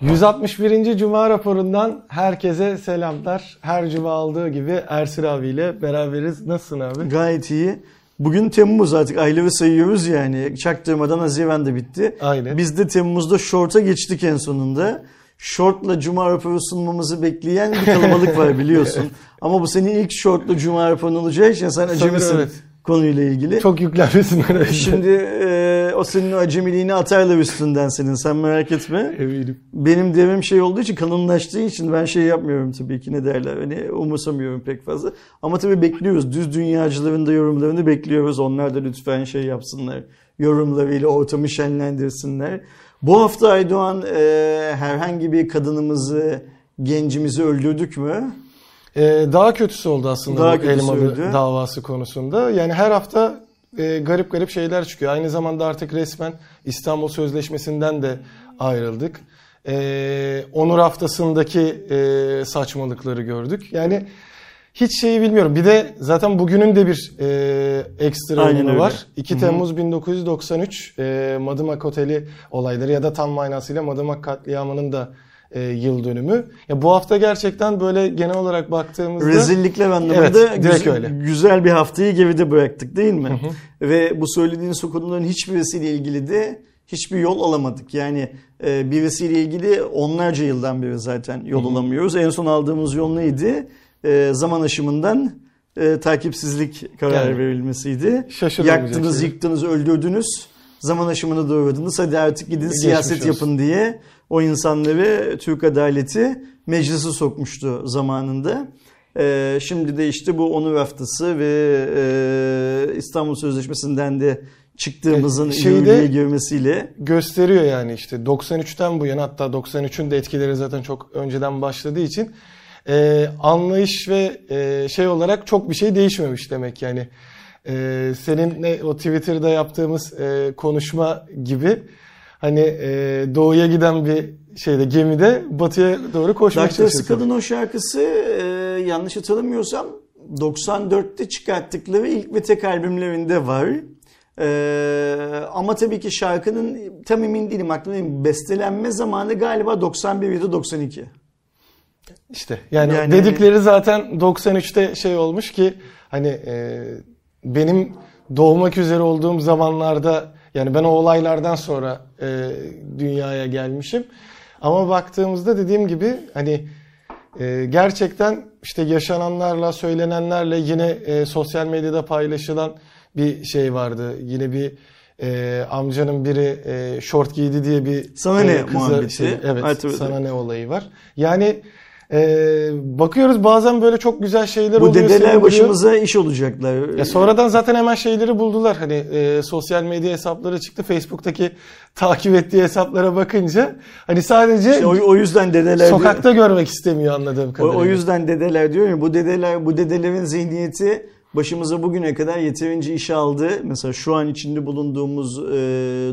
161. Cuma raporundan herkese selamlar. Her cuma aldığı gibi Ersin abiyle beraberiz. Nasılsın abi? Gayet iyi. Bugün Temmuz artık ayları sayıyoruz yani. Çaktırmadan Haziran da bitti. Aynen. Biz de Temmuz'da short'a geçtik en sonunda. Short'la Cuma raporu sunmamızı bekleyen bir kalabalık var biliyorsun. Ama bu senin ilk short'la Cuma raporun olacağı için sen acemisin evet. konuyla ilgili. Çok yüklenmesin. Şimdi e, o senin o acemiliğini atarlar üstünden senin sen merak etme. Eminim. Benim devrim şey olduğu için kanunlaştığı için ben şey yapmıyorum tabii ki ne derler hani umursamıyorum pek fazla. Ama tabii bekliyoruz düz dünyacıların da yorumlarını bekliyoruz. Onlar da lütfen şey yapsınlar yorumlarıyla ortamı şenlendirsinler. Bu hafta Aydoğan e, herhangi bir kadınımızı gencimizi öldürdük mü? Ee, daha kötüsü oldu aslında Daha bu öldü. davası konusunda. Yani her hafta e, garip garip şeyler çıkıyor. Aynı zamanda artık resmen İstanbul Sözleşmesi'nden de ayrıldık. Ee, Onur haftasındaki e, saçmalıkları gördük. Yani hiç şeyi bilmiyorum. Bir de zaten bugünün de bir e, ekstra Aynen önemi öyle. var. 2 Temmuz 1993 e, Madımak Oteli olayları ya da tam manasıyla Madımak katliamının da e, yıl dönümü. Ya bu hafta gerçekten böyle genel olarak baktığımızda Rezillikler anlamında Evet, güzel, öyle. güzel bir haftayı geride bıraktık değil mi? Ve bu söylediğiniz konuların hiçbirisiyle ilgili de hiçbir yol alamadık. Yani e, birisiyle ilgili onlarca yıldan beri zaten yol alamıyoruz. En son aldığımız yol neydi? E, zaman aşımından e, takipsizlik kararı Yani. verilmesiydi. Yaktınız, şey. yıktınız, öldürdünüz. Zaman aşımını doğradınız. Hadi artık gidin Geçmiş siyaset olsun. yapın diye o insanları Türk adaleti meclise sokmuştu zamanında. Ee, şimdi de işte bu onur haftası ve e, İstanbul Sözleşmesi'nden de çıktığımızın yürürlüğe girmesiyle gösteriyor yani işte 93'ten bu yana hatta 93'ün de etkileri zaten çok önceden başladığı için e, anlayış ve e, şey olarak çok bir şey değişmemiş demek yani. E, seninle o Twitter'da yaptığımız e, konuşma gibi hani e, doğuya giden bir şeyde gemide batıya doğru koşmaya Daktarası çalışıyorsun. Kadın o şarkısı e, yanlış hatırlamıyorsam 94'te çıkarttıkları ilk ve tek albümlerinde var. E, ama tabii ki şarkının tam emin değilim aklımda değil. Bestelenme zamanı galiba 91 ya da 92. İşte yani, Yani- dedikleri zaten 93'te şey olmuş ki hani e, benim doğmak üzere olduğum zamanlarda yani ben o olaylardan sonra e, dünyaya gelmişim. Ama baktığımızda dediğim gibi hani e, gerçekten işte yaşananlarla söylenenlerle yine e, sosyal medyada paylaşılan bir şey vardı. Yine bir e, amcanın biri e, şort giydi diye bir Sana ne e, kıza muhabbeti? şey- evet Hatırladım. sana ne olayı var. Yani ee, bakıyoruz bazen böyle çok güzel şeyler Bu oluyor. dedeler seviliyor. başımıza iş olacaklar. Ya sonradan zaten hemen şeyleri buldular. Hani e, sosyal medya hesapları çıktı. Facebook'taki takip ettiği hesaplara bakınca hani sadece İşte o, o yüzden dedeler sokakta görmek istemiyor anladığım o, kadarıyla. o yüzden dedeler diyor ya bu dedeler bu dedelerin zihniyeti başımıza bugüne kadar yeterince iş aldı. Mesela şu an içinde bulunduğumuz e,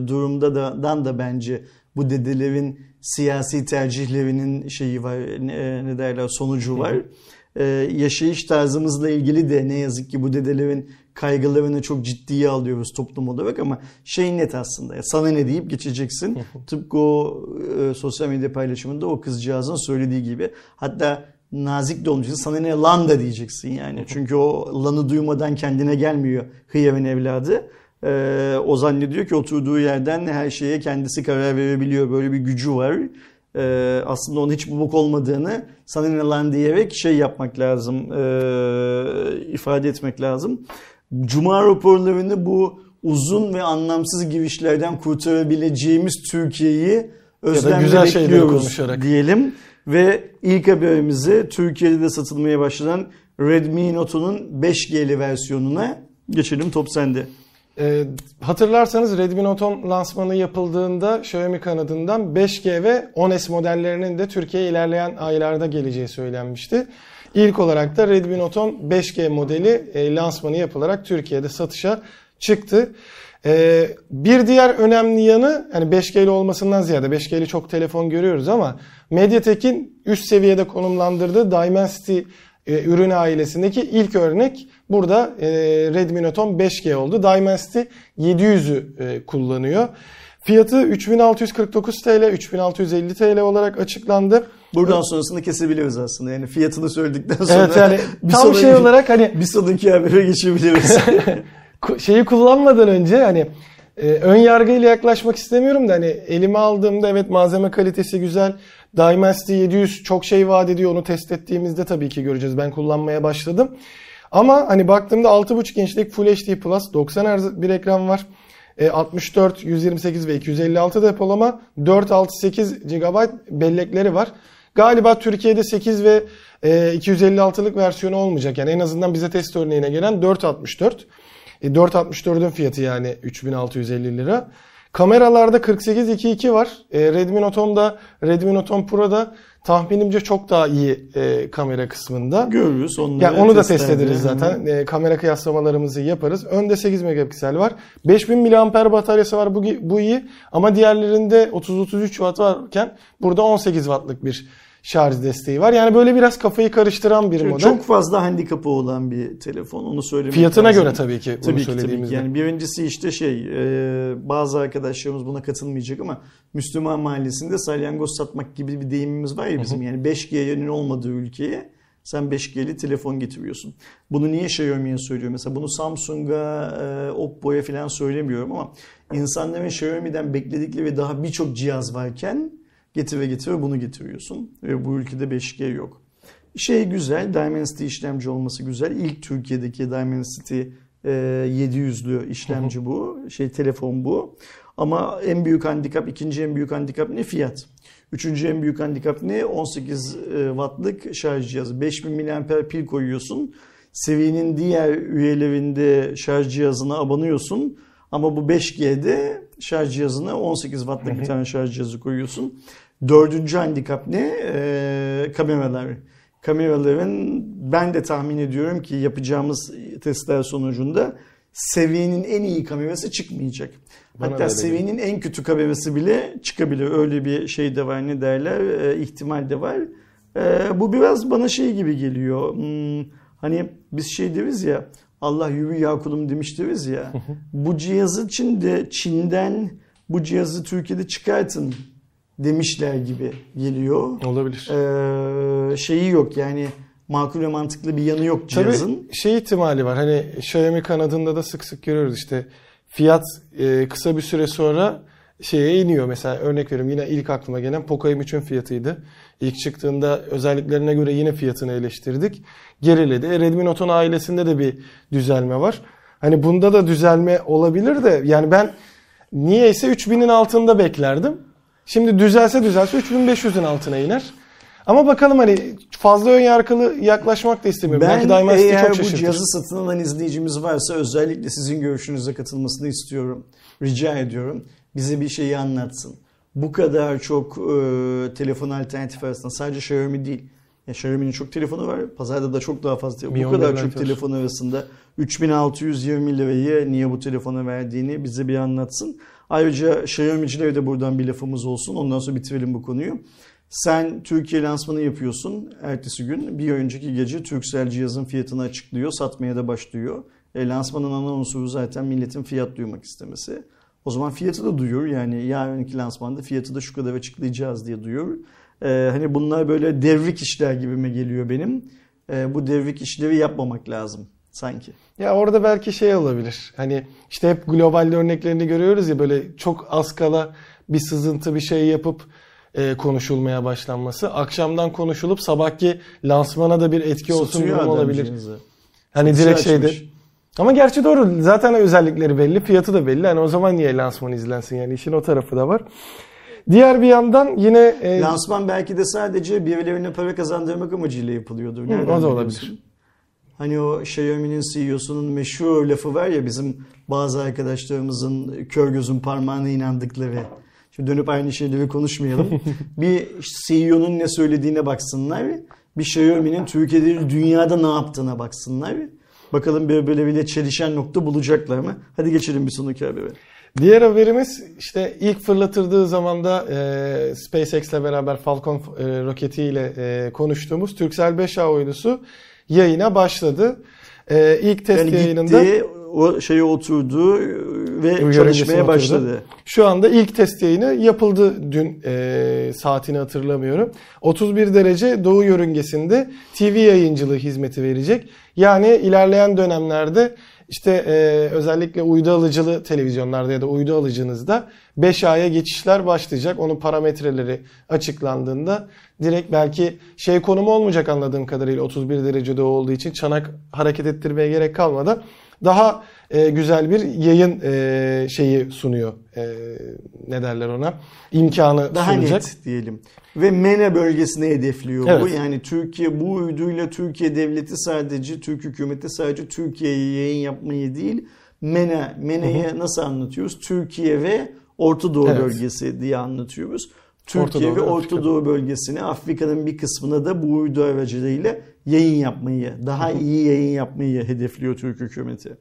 durumda da dan da bence bu dedelerin siyasi tercihlerinin şeyi var ne, ne derler sonucu var. E, yaşayış tarzımızla ilgili de ne yazık ki bu dedelerin kaygılarını çok ciddiye alıyoruz toplum olarak ama şey net aslında. Ya sana ne deyip geçeceksin. Tıpkı o e, sosyal medya paylaşımında o kızcağızın söylediği gibi. Hatta nazik de olmayacaksın. Sana ne lan da diyeceksin yani. Çünkü o lanı duymadan kendine gelmiyor hıyarın evladı. Ee, o zannediyor ki oturduğu yerden her şeye kendisi karar verebiliyor. Böyle bir gücü var. Ee, aslında onun hiç bubuk olmadığını sana ne lan diyerek şey yapmak lazım. ee, ifade etmek lazım. Cuma raporlarını bu uzun ve anlamsız girişlerden kurtarabileceğimiz Türkiye'yi özlemle güzel bekliyoruz diyelim. Ve ilk haberimizi Türkiye'de de satılmaya başlanan Redmi Note'un 5G'li versiyonuna geçelim. Top sende. Ee, hatırlarsanız Redmi Note 10 lansmanı yapıldığında Xiaomi kanadından 5G ve 10S modellerinin de Türkiye'ye ilerleyen aylarda geleceği söylenmişti. İlk olarak da Redmi Note 10 5G modeli e, lansmanı yapılarak Türkiye'de satışa çıktı. Ee, bir diğer önemli yanı hani 5G'li olmasından ziyade 5G'li çok telefon görüyoruz ama MediaTek'in üst seviyede konumlandırdığı Dimensity e, ürün ailesindeki ilk örnek burada e, Redmi Note 10 5G oldu. Dimensity 700'ü e, kullanıyor. Fiyatı 3649 TL, 3650 TL olarak açıklandı. Buradan sonrasını kesebiliriz aslında. Yani fiyatını söyledikten sonra Evet yani bir tam sonraki- şey olarak hani bir sonraki habere geçebiliriz. ku- şeyi kullanmadan önce hani e, ön yargıyla yaklaşmak istemiyorum da hani elime aldığımda evet malzeme kalitesi güzel. Dimensity 700 çok şey vaat ediyor. Onu test ettiğimizde tabii ki göreceğiz. Ben kullanmaya başladım. Ama hani baktığımda 6.5 inçlik Full HD Plus 90 Hz bir ekran var. E, 64, 128 ve 256 depolama 468 GB bellekleri var. Galiba Türkiye'de 8 ve e, 256'lık versiyonu olmayacak. Yani en azından bize test örneğine gelen 464. E, 464'ün fiyatı yani 3650 lira. Kameralarda 48-2.2 var. E, Redmi Note 10'da, Redmi Note 10 Pro'da tahminimce çok daha iyi e, kamera kısmında. Görürüz onları. Yani onu da test ederiz zaten. E, kamera kıyaslamalarımızı yaparız. Önde 8 megapiksel var. 5000 mAh bataryası var. Bu, bu iyi. Ama diğerlerinde 30-33 watt varken burada 18 wattlık bir şarj desteği var. Yani böyle biraz kafayı karıştıran bir Çünkü model. Çok fazla handikapı olan bir telefon. Onu söylemek Fiyatına lazım. göre tabii ki Tabii ki tabii ki. Yani birincisi işte şey e, bazı arkadaşlarımız buna katılmayacak ama Müslüman mahallesinde salyangoz satmak gibi bir deyimimiz var ya bizim. Yani 5G'nin olmadığı ülkeye sen 5G'li telefon getiriyorsun. Bunu niye Xiaomi'ye söylüyorum? Mesela bunu Samsung'a, e, Oppo'ya falan söylemiyorum ama insanların Xiaomi'den bekledikleri daha birçok cihaz varken getire getire bunu getiriyorsun. Ve bu ülkede 5G yok. Şey güzel, Dimensity işlemci olması güzel. İlk Türkiye'deki Dimensity e, 700'lü işlemci bu. Şey telefon bu. Ama en büyük handikap, ikinci en büyük handikap ne? Fiyat. Üçüncü en büyük handikap ne? 18 e, wattlık şarj cihazı. 5000 mAh pil koyuyorsun. Seviyenin diğer üyelerinde şarj cihazına abanıyorsun. Ama bu 5G'de şarj cihazına 18 wattlık bir tane şarj cihazı koyuyorsun. Dördüncü handikap ne? Ee, kameralar. Kameraların ben de tahmin ediyorum ki yapacağımız testler sonucunda seviyenin en iyi kamerası çıkmayacak. Bana Hatta seviyenin en kötü kamerası bile çıkabilir. Öyle bir şey de var ne derler e, ihtimal de var. E, bu biraz bana şey gibi geliyor. Hmm, hani biz şey deriz ya Allah yürü ya kulum demiş deriz ya. bu cihaz için de Çin'den bu cihazı Türkiye'de çıkartın demişler gibi geliyor. Olabilir. Ee, şeyi yok yani makul ve mantıklı bir yanı yok cihazın. Tabii şey ihtimali var. Hani Xiaomi kanadında da sık sık görüyoruz işte fiyat e, kısa bir süre sonra şeye iniyor. Mesela örnek veriyorum yine ilk aklıma gelen Poco M3'ün fiyatıydı. İlk çıktığında özelliklerine göre yine fiyatını eleştirdik. Geriledi. E, Redmi Note 10 ailesinde de bir düzelme var. Hani bunda da düzelme olabilir de yani ben niyeyse 3000'in altında beklerdim. Şimdi düzelse düzelse 3500'ün altına iner. Ama bakalım hani fazla ön yargılı yaklaşmak da istemiyorum. Ben Belki Dimensity eğer çok bu şaşırtır. cihazı satın alan izleyicimiz varsa özellikle sizin görüşünüze katılmasını istiyorum. Rica ediyorum. Bize bir şeyi anlatsın. Bu kadar çok e, telefon alternatif arasında sadece Xiaomi değil. Ya Xiaomi'nin çok telefonu var. Pazarda da çok daha fazla. Mi Bu kadar 11 çok telefon arasında 3620 lirayı niye bu telefona verdiğini bize bir anlatsın. Ayrıca Xiaomi'cilere de buradan bir lafımız olsun. Ondan sonra bitirelim bu konuyu. Sen Türkiye lansmanı yapıyorsun. Ertesi gün bir önceki gece Turkcell cihazın fiyatını açıklıyor. Satmaya da başlıyor. E, lansmanın ana unsuru zaten milletin fiyat duymak istemesi. O zaman fiyatı da duyur. Yani yarınki lansmanda fiyatı da şu kadar açıklayacağız diye duyur. E, hani bunlar böyle devrik işler gibime geliyor benim. E, bu devrik işleri yapmamak lazım sanki. Ya orada belki şey olabilir. Hani işte hep global örneklerini görüyoruz ya böyle çok az kala bir sızıntı bir şey yapıp e, konuşulmaya başlanması. Akşamdan konuşulup sabahki lansmana da bir etki olsun durum olabilir. Hani Satışı direkt şeyde. Ama gerçi doğru. Zaten özellikleri belli, fiyatı da belli. Hani o zaman niye lansman izlensin yani işin o tarafı da var. Diğer bir yandan yine e, Lansman belki de sadece birilerine para kazandırmak amacıyla yapılıyordur. Hı, Nereden o da olabilir. Hani o Xiaomi'nin CEO'sunun meşhur lafı var ya bizim bazı arkadaşlarımızın kör gözün parmağına inandıkları. Şimdi dönüp aynı şeyleri konuşmayalım. bir CEO'nun ne söylediğine baksınlar. Bir Xiaomi'nin Türkiye'de dünyada ne yaptığına baksınlar. Bakalım birbirleriyle çelişen nokta bulacaklar mı? Hadi geçelim bir sonraki habere. Diğer haberimiz işte ilk fırlatıldığı zaman da e, SpaceX'le beraber Falcon e, roketiyle e, konuştuğumuz Turkcell 5A uydusu yayına başladı. E, ilk test Yani yayınında o şeye oturdu ve çalışmaya başladı. Şu anda ilk test yayını yapıldı dün e, saatini hatırlamıyorum. 31 derece doğu yörüngesinde TV yayıncılığı hizmeti verecek. Yani ilerleyen dönemlerde işte e, özellikle uydu alıcılı televizyonlarda ya da uydu alıcınızda 5A'ya geçişler başlayacak. Onun parametreleri açıklandığında direkt belki şey konumu olmayacak anladığım kadarıyla 31 derecede olduğu için çanak hareket ettirmeye gerek kalmadan daha e, güzel bir yayın e, şeyi sunuyor. E, ne derler ona? İmkanı daha sunacak. net diyelim. Ve MENA bölgesine hedefliyor Evet. bu. Yani Türkiye bu uyduyla Türkiye devleti sadece Türk hükümeti sadece Türkiye'ye yayın yapmayı değil MENA MENA'yı nasıl anlatıyoruz? Türkiye ve Orta Doğu Evet. bölgesi diye anlatıyoruz. Orta Türkiye Doğu ve Orta Afrika. Doğu bölgesine Afrika'nın bir kısmına da bu uydu aracılığıyla yayın yapmayı, daha iyi yayın yapmayı hedefliyor Türk hükümeti.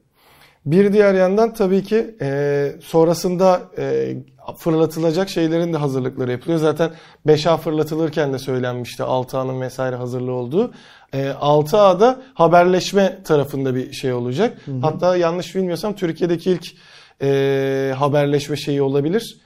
Bir diğer yandan tabii ki e, sonrasında e, fırlatılacak şeylerin de hazırlıkları yapılıyor. Zaten 5A fırlatılırken de söylenmişti 6A'nın vesaire hazırlığı olduğu. E, 6A'da haberleşme tarafında bir şey olacak. Hatta yanlış bilmiyorsam Türkiye'deki ilk e, haberleşme şeyi olabilir.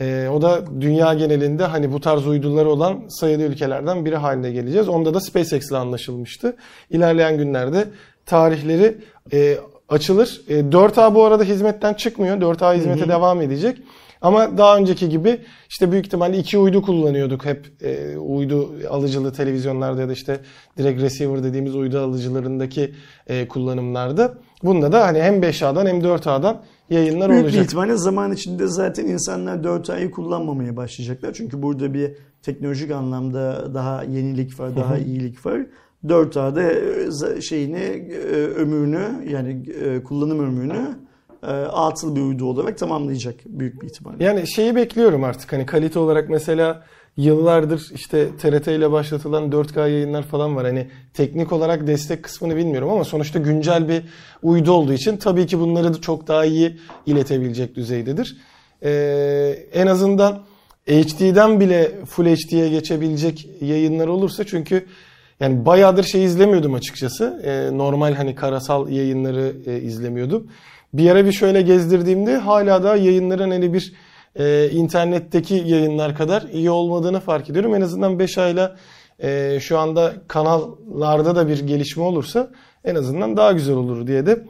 E, o da dünya genelinde hani bu tarz uyduları olan sayılı ülkelerden biri haline geleceğiz. Onda da SpaceX ile anlaşılmıştı. İlerleyen günlerde tarihleri e, açılır. E, 4A bu arada hizmetten çıkmıyor. 4A hizmete devam edecek. Ama daha önceki gibi işte büyük ihtimalle iki uydu kullanıyorduk hep e, uydu alıcılı televizyonlarda ya da işte direkt receiver dediğimiz uydu alıcılarındaki e, kullanımlarda. Bunda da hani hem 5A'dan hem 4A'dan yayınlar Büyük olacak. ihtimalle zaman içinde zaten insanlar 4A'yı kullanmamaya başlayacaklar. Çünkü burada bir teknolojik anlamda daha yenilik var, daha iyilik var. 4A'da e, şeyini e, ömrünü yani e, kullanım ömrünü atıl bir uydu olarak tamamlayacak büyük bir ihtimalle. Yani şeyi bekliyorum artık hani kalite olarak mesela yıllardır işte TRT ile başlatılan 4K yayınlar falan var. Hani teknik olarak destek kısmını bilmiyorum ama sonuçta güncel bir uydu olduğu için tabii ki bunları da çok daha iyi iletebilecek düzeydedir. Ee, en azından HD'den bile Full HD'ye geçebilecek yayınlar olursa çünkü yani bayağıdır şey izlemiyordum açıkçası. Ee, normal hani karasal yayınları e, izlemiyordum. Bir ara bir şöyle gezdirdiğimde hala da yayınların hani bir e, internetteki yayınlar kadar iyi olmadığını fark ediyorum. En azından 5 ayla e, şu anda kanallarda da bir gelişme olursa en azından daha güzel olur diye de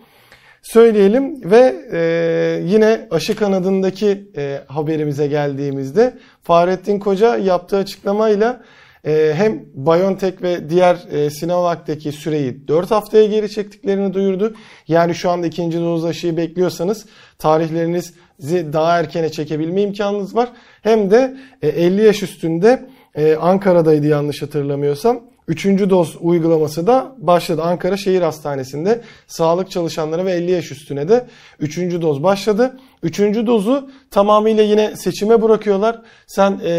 söyleyelim ve e, yine aşı kanadındaki e, haberimize geldiğimizde Fahrettin Koca yaptığı açıklamayla hem BioNTech ve diğer e, Sinovac'taki süreyi 4 haftaya geri çektiklerini duyurdu. Yani şu anda ikinci doz aşıyı bekliyorsanız tarihlerinizi daha erkene çekebilme imkanınız var. Hem de e, 50 yaş üstünde e, Ankara'daydı yanlış hatırlamıyorsam. Üçüncü doz uygulaması da başladı. Ankara Şehir Hastanesi'nde sağlık çalışanları ve 50 yaş üstüne de üçüncü doz başladı. Üçüncü dozu tamamıyla yine seçime bırakıyorlar. Sen e,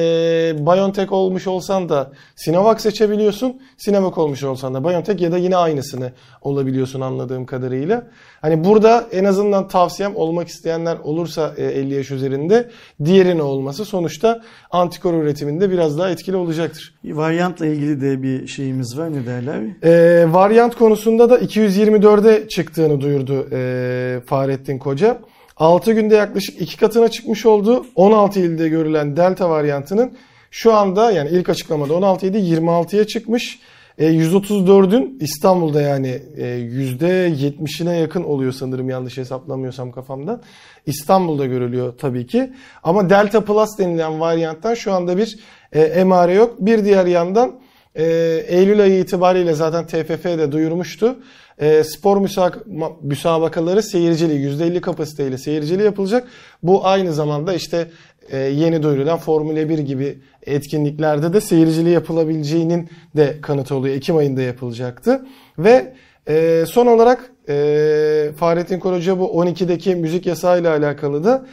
BioNTech olmuş olsan da Sinovac seçebiliyorsun. Sinovac olmuş olsan da BioNTech ya da yine aynısını olabiliyorsun anladığım kadarıyla. Hani burada en azından tavsiyem olmak isteyenler olursa e, 50 yaş üzerinde diğerine olması sonuçta antikor üretiminde biraz daha etkili olacaktır. Varyantla ilgili de bir şeyimiz var ne derler? E, varyant konusunda da 224'e çıktığını duyurdu e, Fahrettin Koca. 6 günde yaklaşık 2 katına çıkmış oldu. 16 ilde görülen delta varyantının şu anda yani ilk açıklamada 16 idi 26'ya çıkmış. E, 134'ün İstanbul'da yani e, %70'ine yakın oluyor sanırım yanlış hesaplamıyorsam kafamdan. İstanbul'da görülüyor tabii ki. Ama Delta Plus denilen varyanttan şu anda bir e, emare yok. Bir diğer yandan e, Eylül ayı itibariyle zaten TFF de duyurmuştu. E, spor müsak- müsabakaları seyircili %50 kapasiteyle seyircili yapılacak. Bu aynı zamanda işte e, yeni duyurulan Formula 1 gibi etkinliklerde de seyircili yapılabileceğinin de kanıtı oluyor. Ekim ayında yapılacaktı. Ve e, son olarak e, Fahrettin Koruca bu 12'deki müzik yasağı ile alakalı da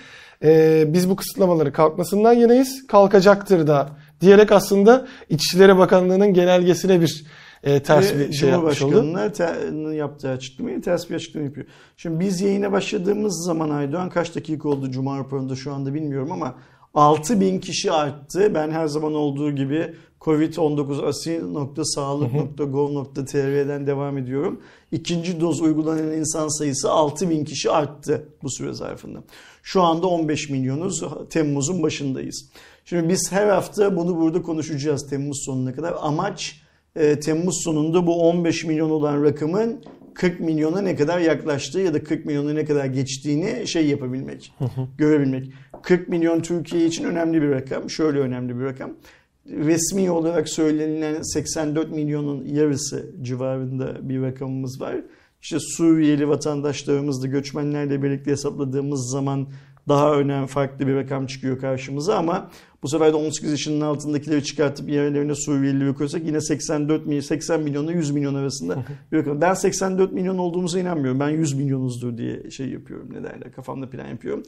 e, biz bu kısıtlamaları kalkmasından yanayız. Kalkacaktır da diyerek aslında İçişleri Bakanlığı'nın genelgesine bir e, ters bir şey yapmış oldu. Cumhurbaşkanı'na te- yaptığı açıklamayı ters bir açıklama yapıyor. Şimdi biz yayına başladığımız zaman Aydoğan kaç dakika oldu Cuma raporunda şu anda bilmiyorum ama 6 bin kişi arttı. Ben her zaman olduğu gibi Covid-19 asil.sağlık.gov.tr'den devam ediyorum. İkinci doz uygulanan insan sayısı 6 bin kişi arttı bu süre zarfında. Şu anda 15 milyonuz. Temmuz'un başındayız. Şimdi biz her hafta bunu burada konuşacağız Temmuz sonuna kadar. Amaç e, Temmuz sonunda bu 15 milyon olan rakamın 40 milyona ne kadar yaklaştığı ya da 40 milyona ne kadar geçtiğini şey yapabilmek, görebilmek. 40 milyon Türkiye için önemli bir rakam. Şöyle önemli bir rakam. Resmi olarak söylenilen 84 milyonun yarısı civarında bir rakamımız var. İşte Suriyeli vatandaşlarımızla göçmenlerle birlikte hesapladığımız zaman daha önemli farklı bir rakam çıkıyor karşımıza ama bu sefer de 18 yaşının altındakileri çıkartıp yerlerine Suriyelileri koysak yine 84 milyon, 80 milyonla 100 milyon arasında bir rakam. Ben 84 milyon olduğumuza inanmıyorum. Ben 100 milyonuzdur diye şey yapıyorum. Ne derler? Kafamda plan yapıyorum.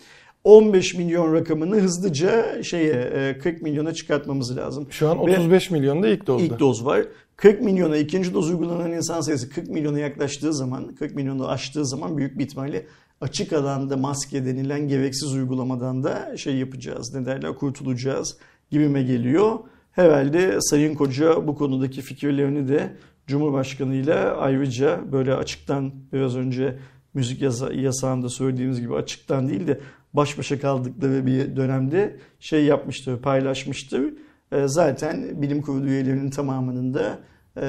15 milyon rakamını hızlıca şeye 40 milyona çıkartmamız lazım. Şu an 35 Ve milyonda ilk dozda. İlk doz var. 40 milyona ikinci doz uygulanan insan sayısı 40 milyona yaklaştığı zaman, 40 milyonu aştığı zaman büyük bir ihtimalle açık alanda maske denilen gereksiz uygulamadan da şey yapacağız. Ne derler kurtulacağız gibime geliyor. Herhalde Sayın Koca bu konudaki fikirlerini de Cumhurbaşkanı ile ayrıca böyle açıktan biraz önce müzik yasa yasağında söylediğimiz gibi açıktan değil de baş başa kaldıkları bir dönemde şey yapmıştır, paylaşmıştır. Ee, zaten bilim kurulu üyelerinin tamamının da e,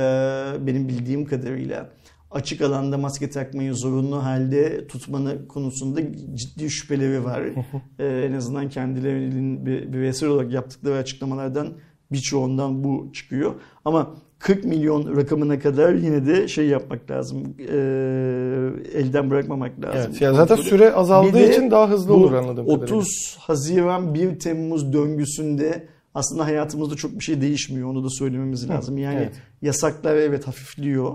benim bildiğim kadarıyla açık alanda maske takmayı zorunlu halde tutmanı konusunda ciddi şüpheleri var. ee, en azından kendilerinin bireysel olarak yaptıkları açıklamalardan birçoğundan bu çıkıyor. Ama 40 milyon rakamına kadar yine de şey yapmak lazım. E, elden bırakmamak lazım. Evet, ya zaten süre azaldığı için daha hızlı olur anladığım 30 kadarıyla. 30 Haziran 1 Temmuz döngüsünde aslında hayatımızda çok bir şey değişmiyor. Onu da söylememiz lazım. Yani evet. yasaklar evet hafifliyor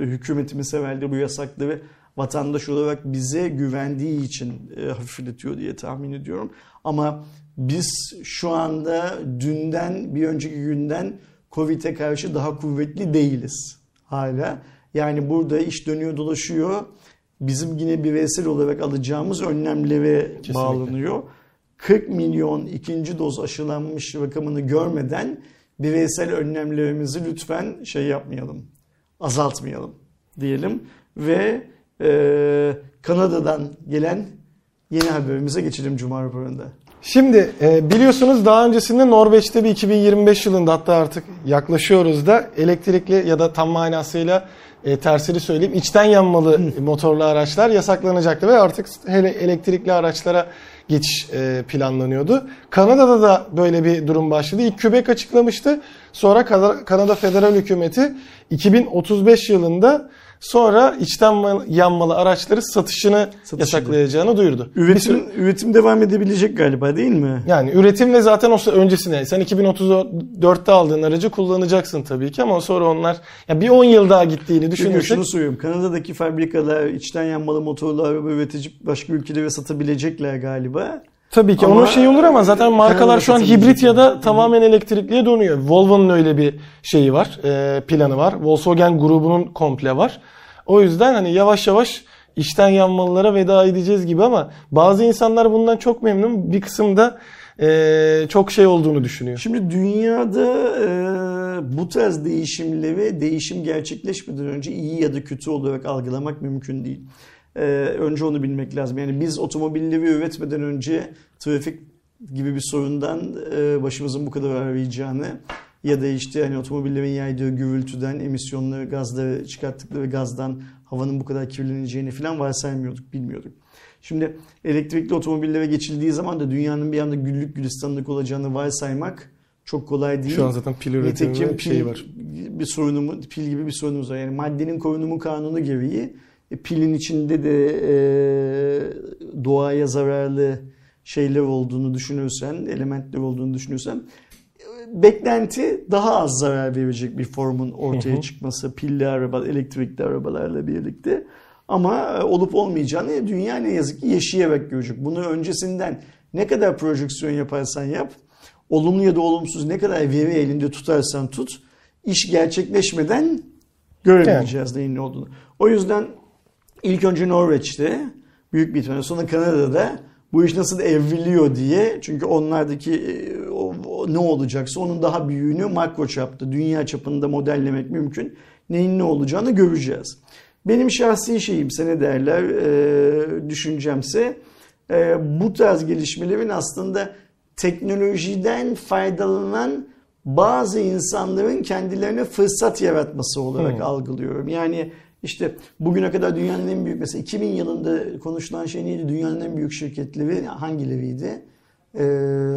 hükümetimiz evvelde bu yasakları vatandaş olarak bize güvendiği için e, hafifletiyor diye tahmin ediyorum. Ama biz şu anda dünden bir önceki günden Covid'e karşı daha kuvvetli değiliz hala. Yani burada iş dönüyor dolaşıyor. Bizim yine bireysel olarak alacağımız önlemlere Kesinlikle. bağlanıyor. 40 milyon ikinci doz aşılanmış rakamını görmeden bireysel önlemlerimizi lütfen şey yapmayalım, azaltmayalım diyelim. Ve e, Kanada'dan gelen yeni haberimize geçelim Cuma raporunda. Şimdi e, biliyorsunuz daha öncesinde Norveç'te bir 2025 yılında hatta artık yaklaşıyoruz da elektrikli ya da tam manasıyla e, tersini söyleyeyim içten yanmalı motorlu araçlar yasaklanacaktı ve artık hele elektrikli araçlara geçiş e, planlanıyordu. Kanada'da da böyle bir durum başladı. İlk Quebec açıklamıştı. Sonra Kanada Federal Hükümeti 2035 yılında Sonra içten yanmalı araçları satışını Satışı yasaklayacağını duyurdu. Üretim, süre... üretim devam edebilecek galiba değil mi? Yani üretimle zaten o öncesine sen 2034'te aldığın aracı kullanacaksın tabii ki ama sonra onlar ya bir 10 yıl daha gittiğini düşünürsek. Çünkü şunu söylüyorum. Kanada'daki fabrikalar içten yanmalı motorlu araba üretecek başka ülkelere satabilecekler galiba. Tabii ki ama onun şey olur ama zaten markalar şu an hibrit ya da tamamen elektrikliye dönüyor. Volvo'nun öyle bir şeyi var, e, planı var. Volkswagen grubunun komple var. O yüzden hani yavaş yavaş işten yanmalılara veda edeceğiz gibi ama bazı insanlar bundan çok memnun. Bir kısım da e, çok şey olduğunu düşünüyor. Şimdi dünyada e, bu tarz değişimleri değişim gerçekleşmeden önce iyi ya da kötü olarak algılamak mümkün değil. E, önce onu bilmek lazım. Yani biz otomobilleri üretmeden önce trafik gibi bir sorundan e, başımızın bu kadar arayacağını ya da işte hani otomobillerin yaydığı gürültüden, emisyonları, gazları çıkarttıkları gazdan havanın bu kadar kirleneceğini falan varsaymıyorduk, bilmiyorduk. Şimdi elektrikli otomobillere geçildiği zaman da dünyanın bir anda güllük gülistanlık olacağını varsaymak çok kolay değil. Şu an zaten pil üretimi bir şey var. Bir sorunumuz, pil gibi bir sorunumuz var. Yani maddenin korunumu kanunu gereği pilin içinde de e, doğaya zararlı şeyler olduğunu düşünürsen, elementler olduğunu düşünürsen beklenti daha az zarar verecek bir formun ortaya çıkması pilli araba, elektrikli arabalarla birlikte. Ama e, olup olmayacağını dünya ne yazık ki yaşayarak görecek. Bunu öncesinden ne kadar projeksiyon yaparsan yap, olumlu ya da olumsuz ne kadar veri elinde tutarsan tut, iş gerçekleşmeden göremeyeceğiz evet. neyin ne olduğunu. O yüzden ilk önce Norveç'te, büyük bir ihtimalle sonra Kanada'da bu iş nasıl evriliyor diye. Çünkü onlardaki e, o, o ne olacaksa onun daha büyüğünü makro çapta, dünya çapında modellemek mümkün. Neyin ne olacağını göreceğiz. Benim şahsi şeyimse ne derler e, düşüncemse e, bu tarz gelişmelerin aslında teknolojiden faydalanan bazı insanların kendilerine fırsat yaratması olarak hmm. algılıyorum. Yani işte bugüne kadar dünyanın en büyük mesela 2000 yılında konuşulan şey neydi? Dünyanın en büyük şirketleri hangileriydi? Ee,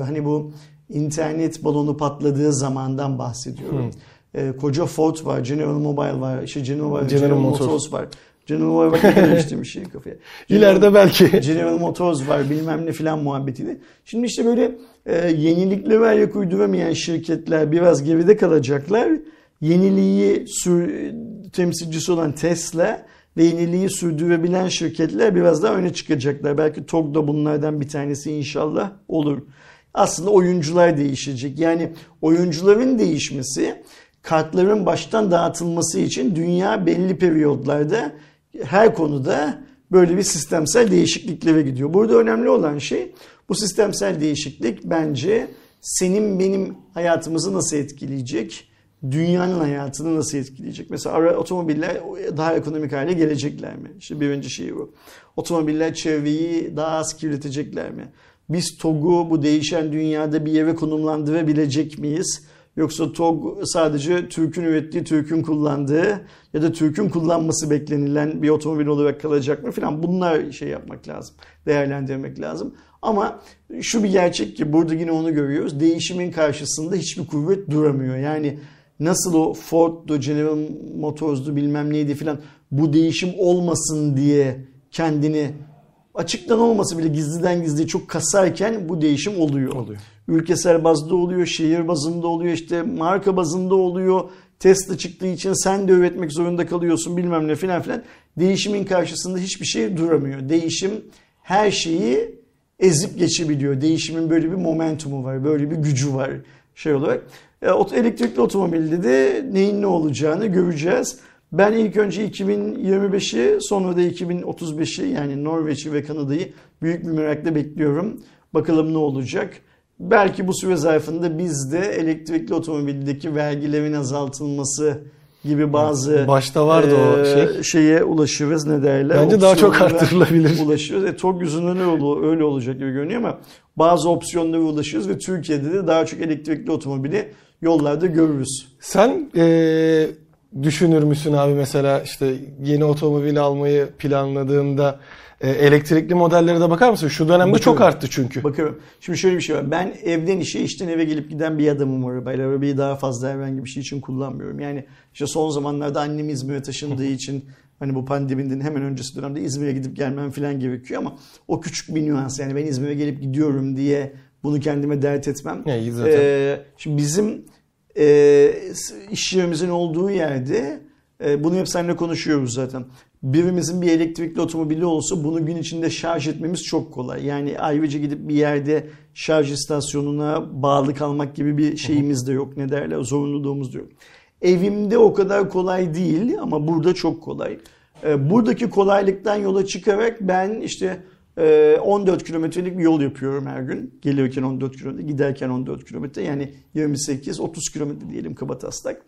hani bu internet balonu patladığı zamandan bahsediyorum. Hmm. Ee, koca Ford var, General Mobile var, işte General, General, General Motors. Motors var. General Motors demiştim şey kafaya. İleride belki. General Motors var bilmem ne filan muhabbetiyle. Şimdi işte böyle e, yeniliklere ayak uyduramayan şirketler biraz geride kalacaklar. Yeniliği temsilcisi olan Tesla ve yeniliği sürdürebilen şirketler biraz daha öne çıkacaklar. Belki TOG da bunlardan bir tanesi inşallah olur. Aslında oyuncular değişecek. Yani oyuncuların değişmesi kartların baştan dağıtılması için dünya belli periyodlarda her konuda böyle bir sistemsel değişikliklere gidiyor. Burada önemli olan şey bu sistemsel değişiklik bence senin benim hayatımızı nasıl etkileyecek? Dünyanın hayatını nasıl etkileyecek? Mesela otomobiller daha ekonomik hale gelecekler mi? İşte birinci şey bu. Otomobiller çevreyi daha az kirletecekler mi? Biz TOG'u bu değişen dünyada bir yere konumlandırabilecek miyiz? Yoksa TOG sadece Türk'ün ürettiği, Türk'ün kullandığı ya da Türk'ün kullanması beklenilen bir otomobil olarak kalacak mı filan bunlar şey yapmak lazım. Değerlendirmek lazım. Ama şu bir gerçek ki burada yine onu görüyoruz. Değişimin karşısında hiçbir kuvvet duramıyor. Yani nasıl o Ford'du, General Motors'du bilmem neydi filan bu değişim olmasın diye kendini açıktan olmasa bile gizliden gizliye çok kasarken bu değişim oluyor. oluyor. Ülkesel bazda oluyor, şehir bazında oluyor, işte marka bazında oluyor. Tesla çıktığı için sen de üretmek zorunda kalıyorsun bilmem ne filan filan. Değişimin karşısında hiçbir şey duramıyor. Değişim her şeyi ezip geçebiliyor. Değişimin böyle bir momentumu var, böyle bir gücü var şey olarak. E, elektrikli otomobilde de neyin ne olacağını göreceğiz. Ben ilk önce 2025'i sonra da 2035'i yani Norveç'i ve Kanada'yı büyük bir merakla bekliyorum. Bakalım ne olacak. Belki bu süre zarfında biz de elektrikli otomobildeki vergilerin azaltılması gibi bazı başta vardı e, o şey şeye ulaşırız ne derler. Bence daha çok arttırılabilir. Ulaşıyoruz. E, TOG yüzünden öyle, öyle olacak gibi görünüyor ama bazı opsiyonlara ulaşıyoruz ve Türkiye'de de daha çok elektrikli otomobili yollarda görürüz. Sen e, düşünür müsün abi mesela işte yeni otomobil almayı planladığında e, elektrikli modellere de bakar mısın? Şu dönemde Bakıyorum. çok arttı çünkü. Bakıyorum. Şimdi şöyle bir şey var. Ben evden işe, işten eve gelip giden bir adamım arabayla. Arabayı daha fazla herhangi bir şey için kullanmıyorum. Yani işte son zamanlarda annem İzmir'e taşındığı için hani bu pandeminin hemen öncesi dönemde İzmir'e gidip gelmem falan gerekiyor ama o küçük bir nüans. Yani ben İzmir'e gelip gidiyorum diye bunu kendime dert etmem. Ya, zaten. Ee, şimdi bizim e, iş yerimizin olduğu yerde e, bunu hep seninle konuşuyoruz zaten. Birimizin bir elektrikli otomobili olsa bunu gün içinde şarj etmemiz çok kolay. Yani ayrıca gidip bir yerde şarj istasyonuna bağlı kalmak gibi bir şeyimiz de yok. Ne derler zorunluluğumuz da yok. Evimde o kadar kolay değil ama burada çok kolay. E, buradaki kolaylıktan yola çıkarak ben işte 14 ee, kilometrelik bir yol yapıyorum her gün. Gelirken 14 kilometre, giderken 14 kilometre. Yani 28-30 kilometre diyelim kabataslak.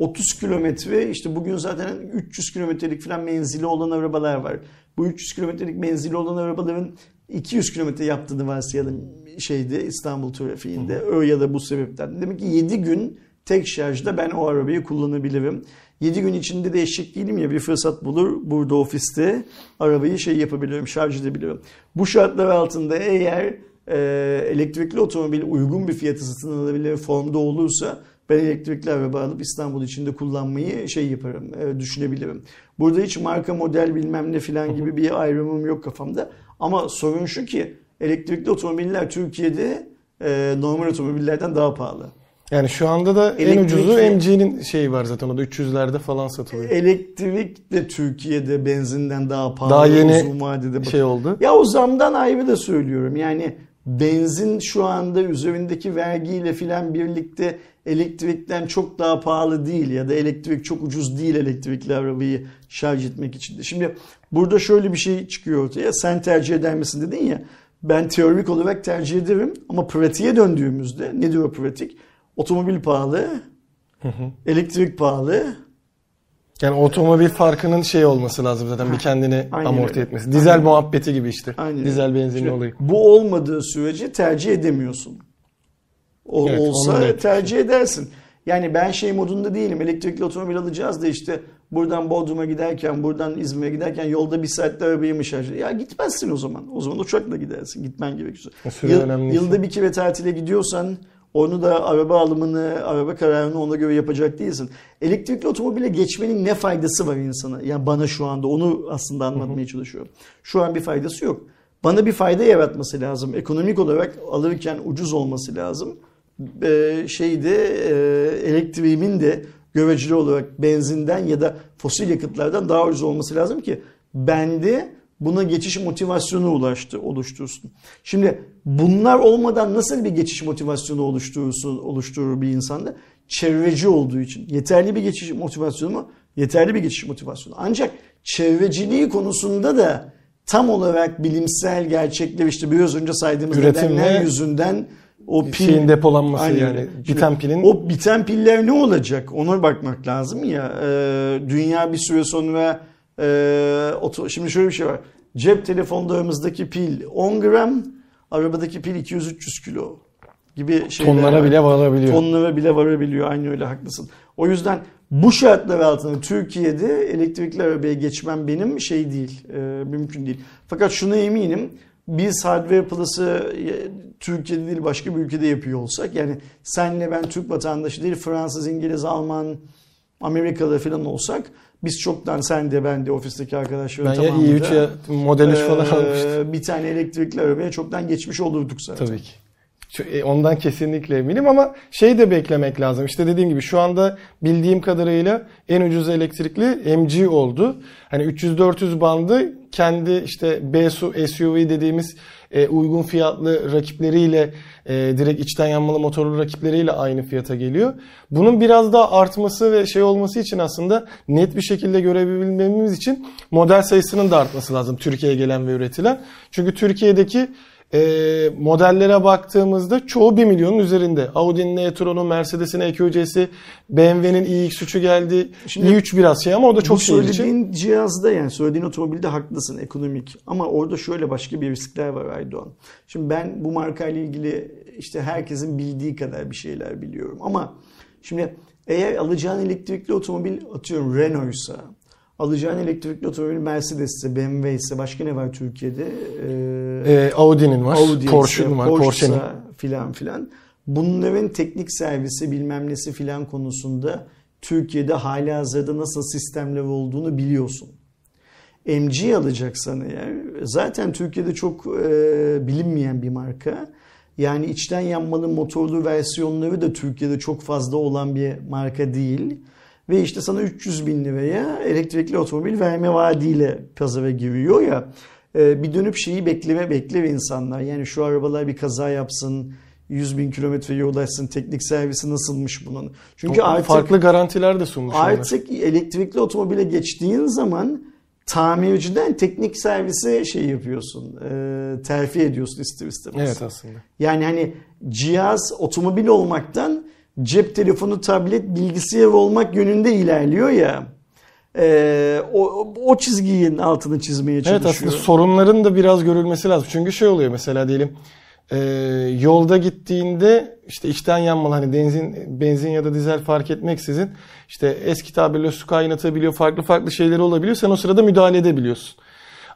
30 kilometre işte bugün zaten 300 kilometrelik falan menzili olan arabalar var. Bu 300 kilometrelik menzili olan arabaların 200 kilometre yaptığını varsayalım şeyde İstanbul trafiğinde. Hı. ya da bu sebepten. Demek ki 7 gün tek şarjda ben o arabayı kullanabilirim. 7 gün içinde de eşlik değilim ya bir fırsat bulur burada ofiste arabayı şey yapabiliyorum şarj edebiliyorum. Bu şartlar altında eğer e, elektrikli otomobil uygun bir fiyatı satın alabilir formda olursa ben elektrikli araba alıp İstanbul içinde kullanmayı şey yaparım, e, düşünebilirim. Burada hiç marka model bilmem ne filan gibi bir ayrımım yok kafamda. Ama sorun şu ki elektrikli otomobiller Türkiye'de e, normal otomobillerden daha pahalı. Yani şu anda da Elektrik en ucuzu MG'nin şeyi var zaten o da 300'lerde falan satılıyor. Elektrik de Türkiye'de benzinden daha pahalı daha yeni uzun vadede. şey oldu. Ya o zamdan ayrı da söylüyorum. Yani benzin şu anda üzerindeki vergiyle filan birlikte elektrikten çok daha pahalı değil ya da elektrik çok ucuz değil elektrikli arabayı şarj etmek için de. Şimdi burada şöyle bir şey çıkıyor ortaya. Sen tercih eder misin dedin ya. ben teorik olarak tercih ederim ama pratiğe döndüğümüzde ne diyor pratik? Otomobil pahalı, elektrik pahalı. Yani otomobil farkının şey olması lazım zaten bir kendini Aynen amorti öyle. etmesi. Dizel Aynen. muhabbeti gibi işte. Aynen Dizel benzinli Şimdi olayı. Bu olmadığı sürece tercih edemiyorsun. O, Evet, olsa tercih edersin. Yani ben şey modunda değilim. Elektrikli otomobil alacağız da işte buradan Bodrum'a giderken, buradan İzmir'e giderken yolda bir saatte arabayı mı şarj Ya gitmezsin o zaman. O zaman uçakla gidersin. Gitmen gerekiyorsa. Süre önemli. yılda bir kere tatile gidiyorsan onu da araba alımını, araba kararını ona göre yapacak değilsin. Elektrikli otomobile geçmenin ne faydası var insana? Yani bana şu anda onu aslında anlatmaya çalışıyorum. Şu an bir faydası yok. Bana bir fayda yaratması lazım. Ekonomik olarak alırken ucuz olması lazım. Ee, şeyde e, elektriğimin de göreceli olarak benzinden ya da fosil yakıtlardan daha ucuz olması lazım ki bende buna geçiş motivasyonu ulaştı, oluştursun. Şimdi bunlar olmadan nasıl bir geçiş motivasyonu oluşturursun, oluşturur bir insanda? Çevreci olduğu için. Yeterli bir geçiş motivasyonu mu? Yeterli bir geçiş motivasyonu. Ancak çevreciliği konusunda da tam olarak bilimsel gerçekler işte biraz önce saydığımız Üretim nedenler yüzünden o pil Şeyin depolanması Aynen yani. Biten pilin O biten piller ne olacak? Ona bakmak lazım ya. Ee, dünya bir süre sonra e, şimdi şöyle bir şey var. Cep telefonlarımızdaki pil 10 gram, arabadaki pil 200-300 kilo gibi şeyler tonlara var. bile varabiliyor. Tonlara bile varabiliyor. Aynı öyle haklısın. O yüzden bu şartlar altında Türkiye'de elektrikli arabaya geçmem benim şey değil. e, mümkün değil. Fakat şuna eminim. Biz Hardware Plus'ı e, Türkiye'de değil başka bir ülkede yapıyor olsak yani senle ben Türk vatandaşı değil Fransız, İngiliz, Alman, Amerikalı falan olsak biz çoktan sen de ben de ofisteki arkadaşların ben ya tamamı i3 da, ya Model 3 falan e, almıştım. bir tane elektrikli arabaya çoktan geçmiş olurduk zaten. Tabii ki. E, Ondan kesinlikle eminim ama şey de beklemek lazım. İşte dediğim gibi şu anda bildiğim kadarıyla en ucuz elektrikli MG oldu. Hani 300-400 bandı kendi işte B SUV dediğimiz e, uygun fiyatlı rakipleriyle e, direkt içten yanmalı motorlu rakipleriyle aynı fiyata geliyor. Bunun biraz daha artması ve şey olması için aslında net bir şekilde görebilmemiz için model sayısının da artması lazım Türkiye'ye gelen ve üretilen. Çünkü Türkiye'deki e, modellere baktığımızda çoğu 1 milyonun üzerinde. Audi'nin e-tron'u, Mercedes'in EQC'si, BMW'nin iX3'ü geldi. Şimdi i3 biraz şey ama o da çok şehir için. söylediğin cihazda yani söylediğin otomobilde haklısın ekonomik. Ama orada şöyle başka bir riskler var Aydoğan. Şimdi ben bu markayla ilgili işte herkesin bildiği kadar bir şeyler biliyorum. Ama şimdi eğer alacağın elektrikli otomobil atıyorum Renault'sa, alacağın elektrikli otomobil Mercedes ise, BMW ise başka ne var Türkiye'de? Ee, E, Audi'nin var, Audi Porsche'nin var, Porsche'nin. filan filan. Bunların teknik servisi bilmem nesi filan konusunda Türkiye'de hali hazırda nasıl sistemler olduğunu biliyorsun. MG alacaksan eğer zaten Türkiye'de çok e, bilinmeyen bir marka. Yani içten yanmalı motorlu versiyonları da Türkiye'de çok fazla olan bir marka değil. Ve işte sana 300 bin liraya elektrikli otomobil verme vaadiyle pazara giriyor ya. e, bir dönüp şeyi bekleme bekler insanlar. Yani şu arabalar bir kaza yapsın, 100 bin kilometre yol açsın, teknik servisi nasılmış bunun. Çünkü artık farklı garantiler de sunmuş. onlar. Artık elektrikli otomobile geçtiğin zaman tamirciden teknik servise şey yapıyorsun, e, terfi ediyorsun ister istemez. Evet aslında. Yani hani cihaz otomobil olmaktan cep telefonu, tablet, bilgisayar olmak yönünde ilerliyor ya. E, o, o çizginin altını çizmeye Evet çalışıyor. aslında sorunların da biraz görülmesi lazım. Çünkü şey oluyor mesela diyelim e, yolda gittiğinde işte içten yanmalı hani benzin benzin ya da dizel fark etmeksizin işte eski tabirle su kaynatabiliyor farklı farklı şeyleri olabiliyor. Sen o sırada müdahale edebiliyorsun.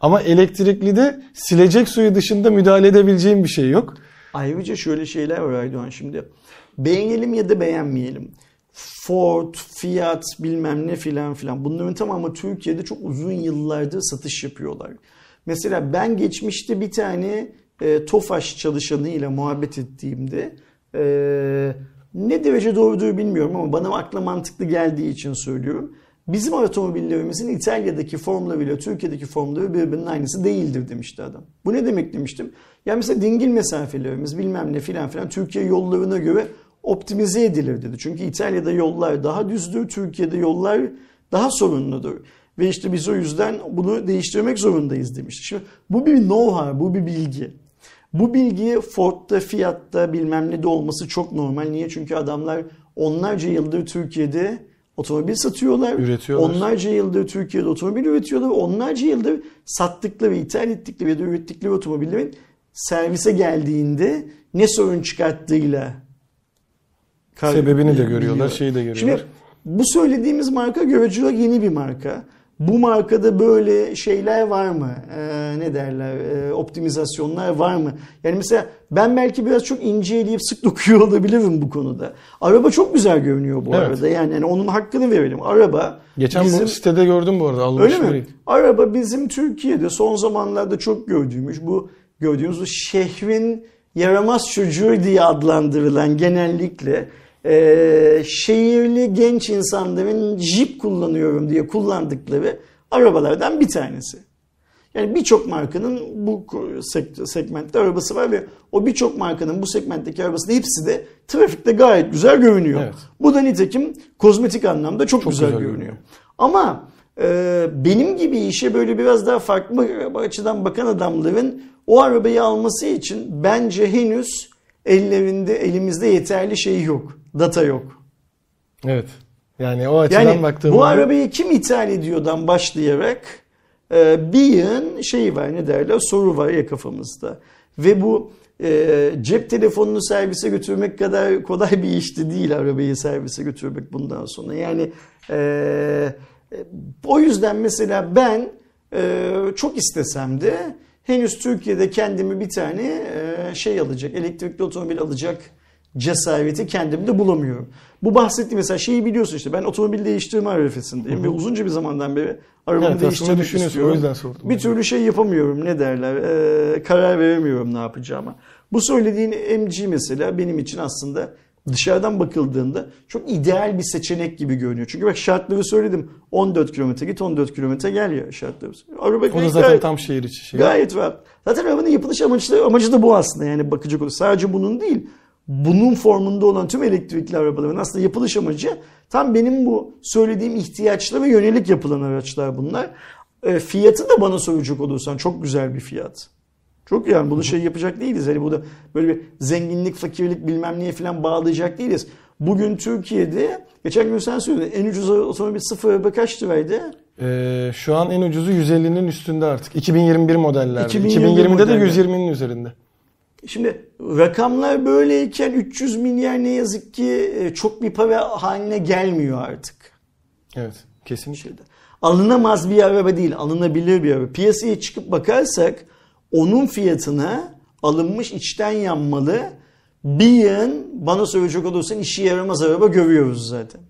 Ama elektrikli de silecek suyu dışında müdahale edebileceğin bir şey yok. Ayrıca şöyle şeyler var Aydoğan şimdi. Beğenelim ya da beğenmeyelim. Ford, Fiat bilmem ne filan filan. Bunların tamamı Türkiye'de çok uzun yıllardır satış yapıyorlar. Mesela ben geçmişte bir tane e, Tofaş çalışanıyla muhabbet ettiğimde e, ne derece doğrudur bilmiyorum ama bana akla mantıklı geldiği için söylüyorum. Bizim otomobillerimizin İtalya'daki formlarıyla Türkiye'deki formları birbirinin aynısı değildir demişti adam. Bu ne demek demiştim. Ya mesela dingil mesafelerimiz bilmem ne filan filan Türkiye yollarına göre optimize edilir dedi. Çünkü İtalya'da yollar daha düzdür, Türkiye'de yollar daha sorunludur. Ve işte biz o yüzden bunu değiştirmek zorundayız demişti. Şimdi bu bir know-how, bu bir bilgi. Bu bilgi Ford'da, Fiat'ta bilmem ne de olması çok normal. Niye? Çünkü adamlar onlarca yıldır Türkiye'de otomobil satıyorlar. Üretiyorlar. Onlarca yıldır Türkiye'de otomobil üretiyorlar. Onlarca yıldır sattıkları, ithal ettikleri ya da ürettikleri otomobillerin servise geldiğinde ne sorun çıkarttığıyla kar- Sebebini de görüyorlar, şeyi de görüyorlar. Şimdi bu söylediğimiz marka olarak yeni bir marka. Bu markada böyle şeyler var mı? Ee, ne derler? Ee, optimizasyonlar var mı? Yani mesela ben belki biraz çok ince eleyip sık dokuyor olabilirim bu konuda. Araba çok güzel görünüyor bu Evet. arada. Yani, yani onun hakkını verelim. Araba Geçen bizim- bu sitede gördüm bu arada. Öyle Almış mi? biriydi. Araba bizim Türkiye'de son zamanlarda çok gördüğümüz bu gördüğümüz bu şehrin yaramaz çocuğu diye adlandırılan genellikle e, şehirli genç insanların jip kullanıyorum diye kullandıkları arabalardan bir tanesi. Yani birçok markanın bu segmentte arabası var ve o birçok markanın bu segmentteki arabasının hepsi de trafikte gayet güzel görünüyor. Evet. Bu da nitekim kozmetik anlamda çok, Çok güzel, güzel görünüyor. görünüyor. Ama e, benim gibi işe böyle biraz daha farklı açıdan bakan adamların o arabayı alması için bence henüz ellerinde elimizde yeterli şey yok. Data yok. Evet. Yani o açıdan Yani baktığımda bu arabayı kim ithal ediyordan başlayarak e, bir yığın şey var ne derler soru var ya kafamızda. Ve bu e, cep telefonunu servise götürmek kadar kolay bir işti değil arabayı servise götürmek bundan sonra. Yani e, e, o yüzden mesela ben e, çok istesem de henüz Türkiye'de kendimi bir tane e, şey alacak elektrikli otomobil alacak cesareti kendimde bulamıyorum. Bu bahsettiğim mesela şeyi biliyorsun işte ben otomobil değiştirme arifesindeyim ve uzunca bir zamandan beri arabamı Evet, değiştirmek istiyorum. o yüzden sordum. Bir türlü şey yapamıyorum ne derler e, karar veremiyorum ne yapacağıma. Bu söylediğin MG mesela benim için aslında dışarıdan bakıldığında çok ideal bir seçenek gibi görünüyor. Çünkü bak şartları söyledim 14 kilometre git 14 kilometre gel ya şartları. Araba o da zaten gayet- tam şehir içi şey. Gayet rahat. Zaten arabanın yapılış amacı, amacı da bu aslında yani bakacak olursa. Sadece bunun değil. Bunun formunda olan tüm elektrikli arabaların aslında yapılış amacı tam benim bu söylediğim ihtiyaçlara yönelik yapılan araçlar bunlar. E, fiyatı da bana soracak olursan çok güzel bir fiyat. Çok yani bunu şey yapacak değiliz. Hani burada böyle bir zenginlik, fakirlik bilmem neye falan bağlayacak değiliz. Bugün Türkiye'de geçen gün sen söyledin en ucuz otomobil sıfır araba kaç liraydı? Ee, şu an en ucuzu 150'nin üstünde artık. 2021 modellerde. 2021 2020'de de modeller. 120'nin üzerinde. Şimdi rakamlar böyleyken 300 milyar ne yazık ki e, çok bir para haline gelmiyor artık. Evet. Kesinlikle. Şeyde. Alınamaz bir araba değil, alınabilir bir araba. Piyasaya çıkıp bakarsak onun fiyatına alınmış içten yanmalı bir yığın bana söyleyecek olursan işi yaramaz araba görüyoruz zaten.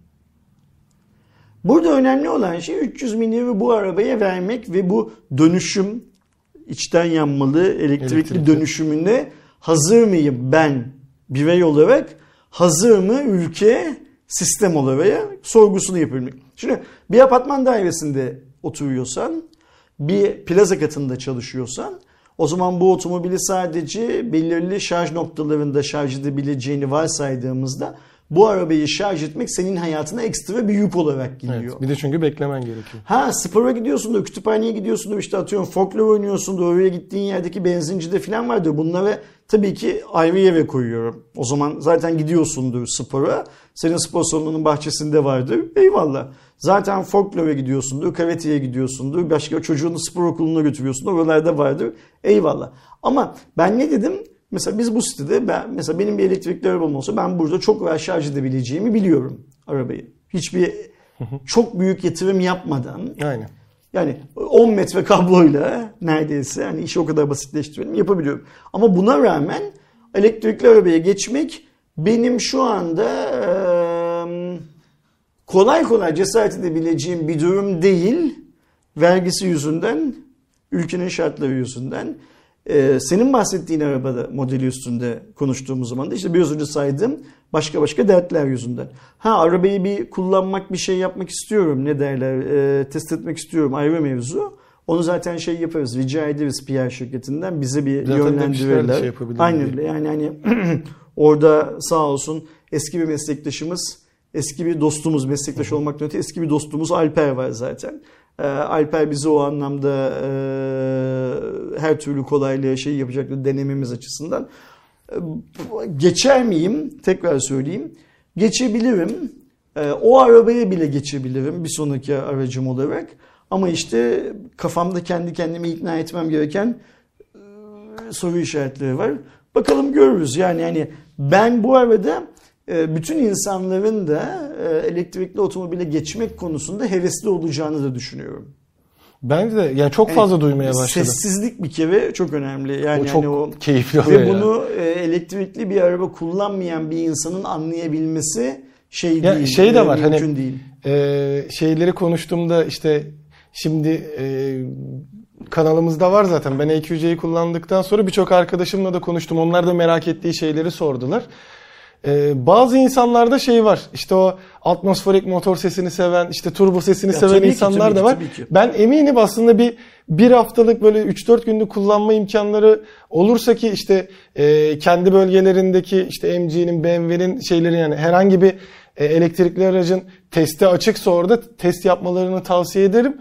Burada önemli olan şey 300 milyarı bu arabaya vermek ve bu dönüşüm içten yanmalı elektrikli, Elektrikli. dönüşümüne hazır mıyım ben birey olarak hazır mı ülke sistem olarak sorgusunu yapabilmek. Şimdi bir apartman dairesinde oturuyorsan bir plaza katında çalışıyorsan o zaman bu otomobili sadece belirli şarj noktalarında şarj edebileceğini varsaydığımızda bu arabayı şarj etmek senin hayatına ekstra bir yük olarak geliyor. Evet. Bir de çünkü beklemen gerekiyor. Ha spora gidiyorsundur, kütüphaneye gidiyorsundur, işte atıyorum folklor oynuyorsundur, oraya gittiğin yerdeki benzincide falan vardır. Bunları tabii ki ayrı yere koyuyorum. O zaman zaten gidiyorsundur spora. Senin spor salonunun bahçesinde vardır. Eyvallah. Zaten folklore gidiyorsundur, karateye gidiyorsundur, başka çocuğunu spor okuluna götürüyorsundur. Oralarda vardır. Eyvallah. Ama ben ne dedim? Mesela biz bu sitede ben mesela benim bir elektrikli arabam olsa ben burada çok rahat şarj edebileceğimi biliyorum arabayı. Hiçbir çok büyük yatırım yapmadan Aynen. yani 10 metre kabloyla neredeyse hani işi o kadar basitleştirelim yapabiliyorum. Ama buna rağmen elektrikli arabaya geçmek benim şu anda kolay kolay cesaret edebileceğim bir durum değil. Vergisi yüzünden, ülkenin şartları yüzünden. Ee, senin bahsettiğin arabada modeli üstünde konuştuğumuz zaman da işte biraz önce saydığım başka başka dertler yüzünden. Ha arabayı bir kullanmak bir şey yapmak istiyorum ne derler e, test etmek istiyorum ayrı mevzu. Onu zaten şey yaparız rica ederiz PR şirketinden bize bir Zaten yönlendirirler. şey Aynen öyle yani hani orada sağ olsun eski bir meslektaşımız eski bir dostumuz meslektaş olmaktan öte eski bir dostumuz Alper var zaten. E, Alper bize o anlamda e, her türlü kolaylığı şey yapacaktır denememiz açısından. E, geçer miyim? Tekrar söyleyeyim. Geçebilirim. E, o arabaya bile geçebilirim bir sonraki aracım olarak. Ama işte kafamda kendi kendimi ikna etmem gereken e, soru işaretleri var. Bakalım görürüz. Yani yani ben bu arada bütün insanların da e, elektrikli otomobile geçmek konusunda hevesli olacağını da düşünüyorum. Bence de yani çok fazla yani, duymaya başladım. Sessizlik bir kere çok önemli. Yani o çok yani o, keyifli oluyor. Ve bunu ya. elektrikli bir araba kullanmayan bir insanın anlayabilmesi şey ya değil. Şey de var mümkün hani değil. E, şeyleri konuştuğumda işte şimdi e, kanalımızda var zaten. Ben EQC'yi kullandıktan sonra birçok arkadaşımla da konuştum. Onlar da merak ettiği şeyleri sordular. Ee, bazı insanlarda şey var. İşte o atmosferik motor sesini seven, işte turbo sesini ya seven insanlar ki, da var. Ki, ben eminim aslında bir bir haftalık böyle 3-4 günlük kullanma imkanları olursa ki işte e, kendi bölgelerindeki işte MG'nin, BMW'nin şeyleri yani herhangi bir e, elektrikli aracın testi açıksa orada test yapmalarını tavsiye ederim.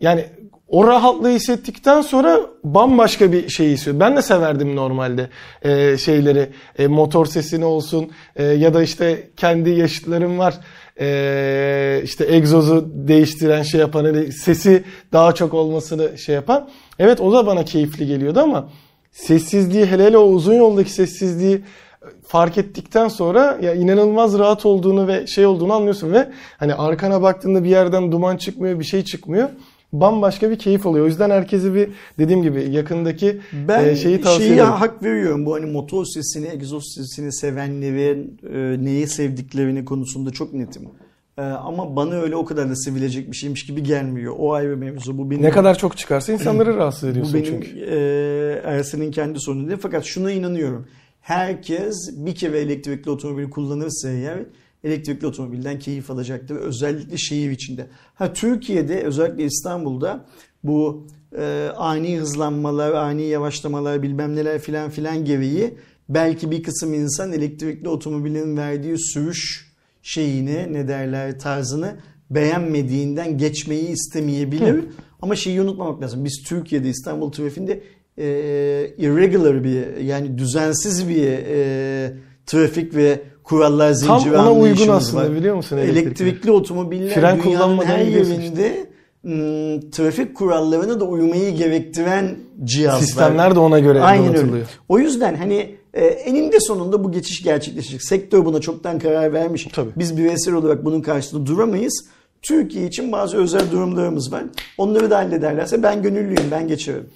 Yani o rahatlığı hissettikten sonra bambaşka bir şey istiyor. Ben de severdim normalde e, şeyleri, e, motor sesini olsun e, ya da işte kendi yaşıtlarım var. E, işte egzozu değiştiren şey yapan, hani sesi daha çok olmasını şey yapan. Evet o da bana keyifli geliyordu ama sessizliği hele hele o uzun yoldaki sessizliği fark ettikten sonra ya inanılmaz rahat olduğunu ve şey olduğunu anlıyorsun ve hani arkana baktığında bir yerden duman çıkmıyor, bir şey çıkmıyor bambaşka bir keyif oluyor. O yüzden herkesi bir dediğim gibi yakındaki ben e, şeyi tavsiye şeyi ederim. hak veriyorum. Bu hani motor sesini, egzoz sesini sevenlerin e, neyi sevdiklerini konusunda çok netim. E, ama bana öyle o kadar da sevilecek bir şeymiş gibi gelmiyor. O ayrı mevzu. Bu benim, ne kadar çok çıkarsa insanları rahatsız ediyorsun bu benim, çünkü. E, Ersin'in kendi sorunu değil. Fakat şuna inanıyorum. Herkes bir kere elektrikli otomobil kullanırsa eğer elektrikli otomobilden keyif alacaktır. Özellikle şehir içinde. Ha Türkiye'de özellikle İstanbul'da bu e, ani hızlanmalar, ani yavaşlamalar bilmem neler filan filan gereği belki bir kısım insan elektrikli otomobilin verdiği sürüş şeyini ne derler tarzını beğenmediğinden geçmeyi istemeyebilir. Hı. Ama şeyi unutmamak lazım. Biz Türkiye'de İstanbul trafiğinde e, irregular bir yani düzensiz bir e, trafik ve kurallar zinciri Tam ona uygun aslında var. biliyor musun? Elektrikli, elektrikli otomobiller Fren dünyanın her yerinde trafik kurallarına da uymayı gerektiren cihazlar. Sistemler de ona göre Aynen öyle. O yüzden hani e, eninde sonunda bu geçiş gerçekleşecek. Sektör buna çoktan karar vermiş. Tabii. Biz bireysel olarak bunun karşısında duramayız. Türkiye için bazı özel durumlarımız var. Onları da hallederlerse ben gönüllüyüm, ben geçerim.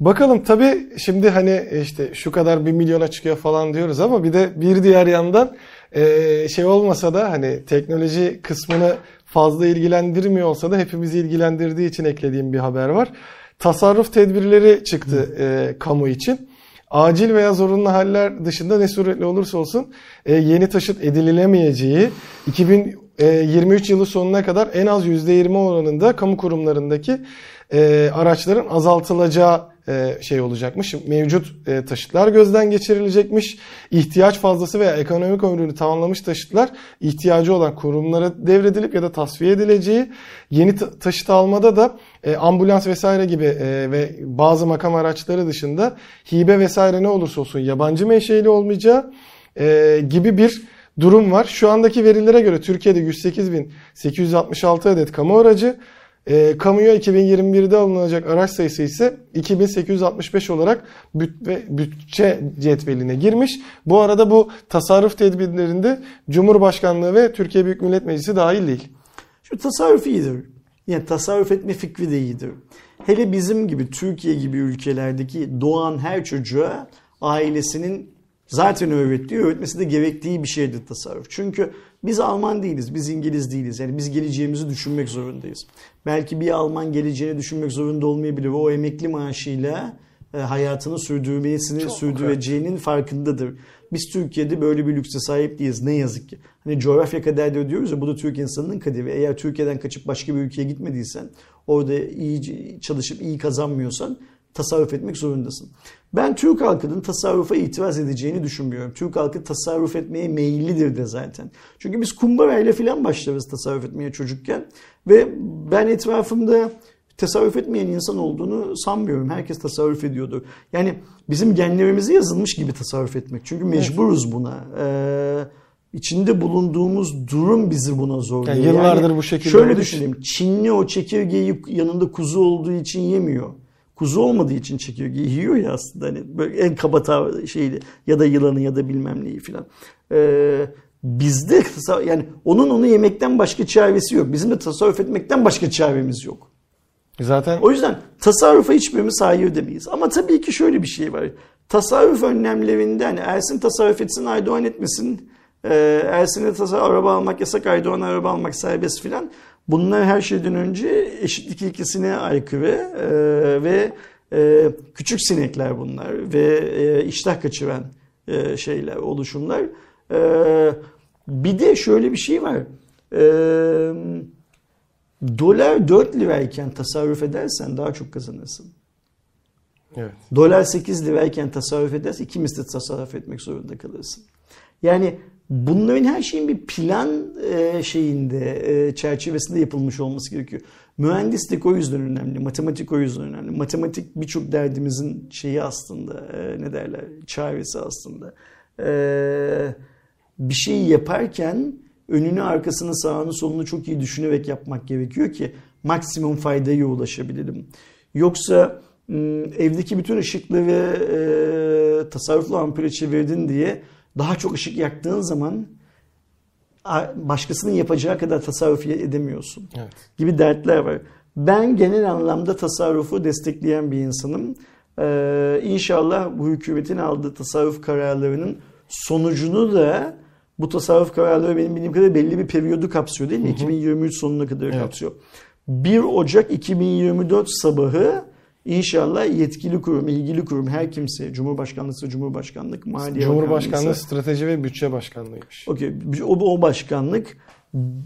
Bakalım tabii şimdi hani işte şu kadar bir milyona çıkıyor falan diyoruz ama bir de bir diğer yandan e, şey olmasa da hani teknoloji kısmını fazla ilgilendirmiyor olsa da hepimizi ilgilendirdiği için eklediğim bir haber var. Tasarruf tedbirleri çıktı e, kamu için. Acil veya zorunlu haller dışında ne suretle olursa olsun e, yeni taşıt edinilemeyeceği 2023 yılı sonuna kadar en az %20 oranında kamu kurumlarındaki e, araçların azaltılacağı e, şey olacakmış. Mevcut e, taşıtlar gözden geçirilecekmiş. İhtiyaç fazlası veya ekonomik ömrünü tamamlamış taşıtlar ihtiyacı olan kurumlara devredilip ya da tasfiye edileceği. Yeni taşıt almada da e, ambulans vesaire gibi ve bazı makam araçları dışında hibe vesaire ne olursa olsun yabancı menşeili olmayacağı gibi bir durum var. Şu andaki verilere göre Türkiye'de 108.866 adet kamu aracı, e, kamuya 2021'de alınacak araç sayısı ise 2865 olarak büt ve bütçe cetveline girmiş. Bu arada bu tasarruf tedbirlerinde Cumhurbaşkanlığı ve Türkiye Büyük Millet Meclisi dahil değil. Şu tasarruf iyidir. Yani tasarruf etme fikri de iyidir. Hele bizim gibi Türkiye gibi ülkelerdeki doğan her çocuğa ailesinin zaten öğrettiği, öğretmesi de gerektiği bir şeydir tasarruf. Çünkü biz Alman değiliz, biz İngiliz değiliz. Yani biz geleceğimizi düşünmek zorundayız. Belki bir Alman geleceğini düşünmek zorunda olmayabilir ve o emekli maaşıyla e, hayatını sürdürmesini Çok sürdüreceğinin evet. farkındadır. Biz Türkiye'de böyle bir lükse sahip değiliz ne yazık ki. Hani coğrafya kaderi diyoruz ya bu da Türk insanının kaderi. Eğer Türkiye'den kaçıp başka bir ülkeye gitmediysen orada iyi çalışıp iyi kazanmıyorsan tasarruf etmek zorundasın. Ben Türk halkının tasarrufa itiraz edeceğini düşünmüyorum. Türk halkı tasarruf etmeye meyillidir de zaten. Çünkü biz kumbarayla falan başlarız tasarruf etmeye çocukken. Ve ben etrafımda tasarruf etmeyen insan olduğunu sanmıyorum. Herkes tasarruf ediyordur. Yani bizim genlerimize yazılmış gibi tasarruf etmek. Çünkü mecburuz buna. Ee, içinde bulunduğumuz durum bizi buna zorluyor. Yani yıllardır bu şekilde Şöyle olduğu düşüneyim. Çinli o çekirgeyi yanında kuzu olduğu için yemiyor. Kuzu olmadığı için çekirgeyi yiyor ya aslında. Hani böyle en kaba şeydi ya da yılanı ya da bilmem neyi filan. Ee, bizde yani onun onu yemekten başka çaresi yok. Bizim de tasarruf etmekten başka çaremiz yok. Zaten O yüzden tasarrufa hiçbirimiz hayır demeyiz. Ama tabii ki şöyle bir şey var. Tasarruf önlemlerinde hani Ersin tasarruf etsin Aydoğan etmesin. Ee, Ersin'e tasarruf araba almak yasak Aydoğan araba almak serbest filan. Bunlar her şeyden önce eşitlik ilkesine aykırı ee, ve e, küçük sinekler bunlar ve e, iştah kaçıran e, şeyler, oluşumlar. Ee, bir de şöyle bir şey var. Ee, dolar 4 lirayken tasarruf edersen daha çok kazanırsın. evet. Dolar 8 lirayken tasarruf edersen iki misli tasarruf etmek zorunda kalırsın. Yani bunların her şeyin bir plan e, şeyinde e, çerçevesinde yapılmış olması gerekiyor. Mühendislik o yüzden önemli, matematik o yüzden önemli. Matematik birçok derdimizin şeyi aslında e, ne derler çaresi aslında. Bir şeyi yaparken önünü arkasını sağını solunu çok iyi düşünerek yapmak gerekiyor ki maksimum faydaya ulaşabilelim. Yoksa evdeki bütün ışıkları e, tasarruflu ampule çevirdin diye daha çok ışık yaktığın zaman başkasının yapacağı kadar tasarruf edemiyorsun Evet. gibi dertler var. Ben genel anlamda tasarrufu destekleyen bir insanım. Ee, inşallah bu hükümetin aldığı tasarruf kararlarının sonucunu da bu tasarruf kararları benim bildiğim kadarıyla belli bir periyodu kapsıyor değil mi? 2023 sonuna kadar Evet. kapsıyor. 1 Ocak 2024 sabahı inşallah yetkili kurum, ilgili kurum her kimse Cumhurbaşkanlığı, Cumhurbaşkanlık, Maliye Cumhurbaşkanlığı Strateji ve Bütçe Başkanlığı'ymış. Okey. O, o başkanlık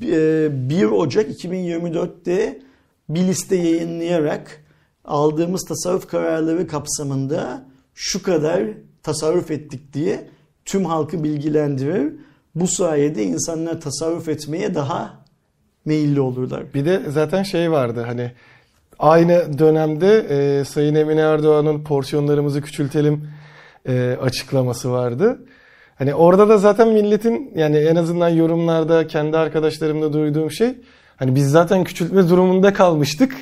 e, 1 Ocak 2024'te bir liste yayınlayarak aldığımız tasarruf kararları kapsamında şu kadar tasarruf ettik diye tüm halkı bilgilendirir. Bu sayede insanlar tasarruf etmeye daha meyilli olurlar. Bir de zaten şey vardı hani aynı dönemde e, Sayın Emine Erdoğan'ın porsiyonlarımızı küçültelim e, açıklaması vardı. Hani orada da zaten milletin yani en azından yorumlarda kendi arkadaşlarımda duyduğum şey hani biz zaten küçültme durumunda kalmıştık.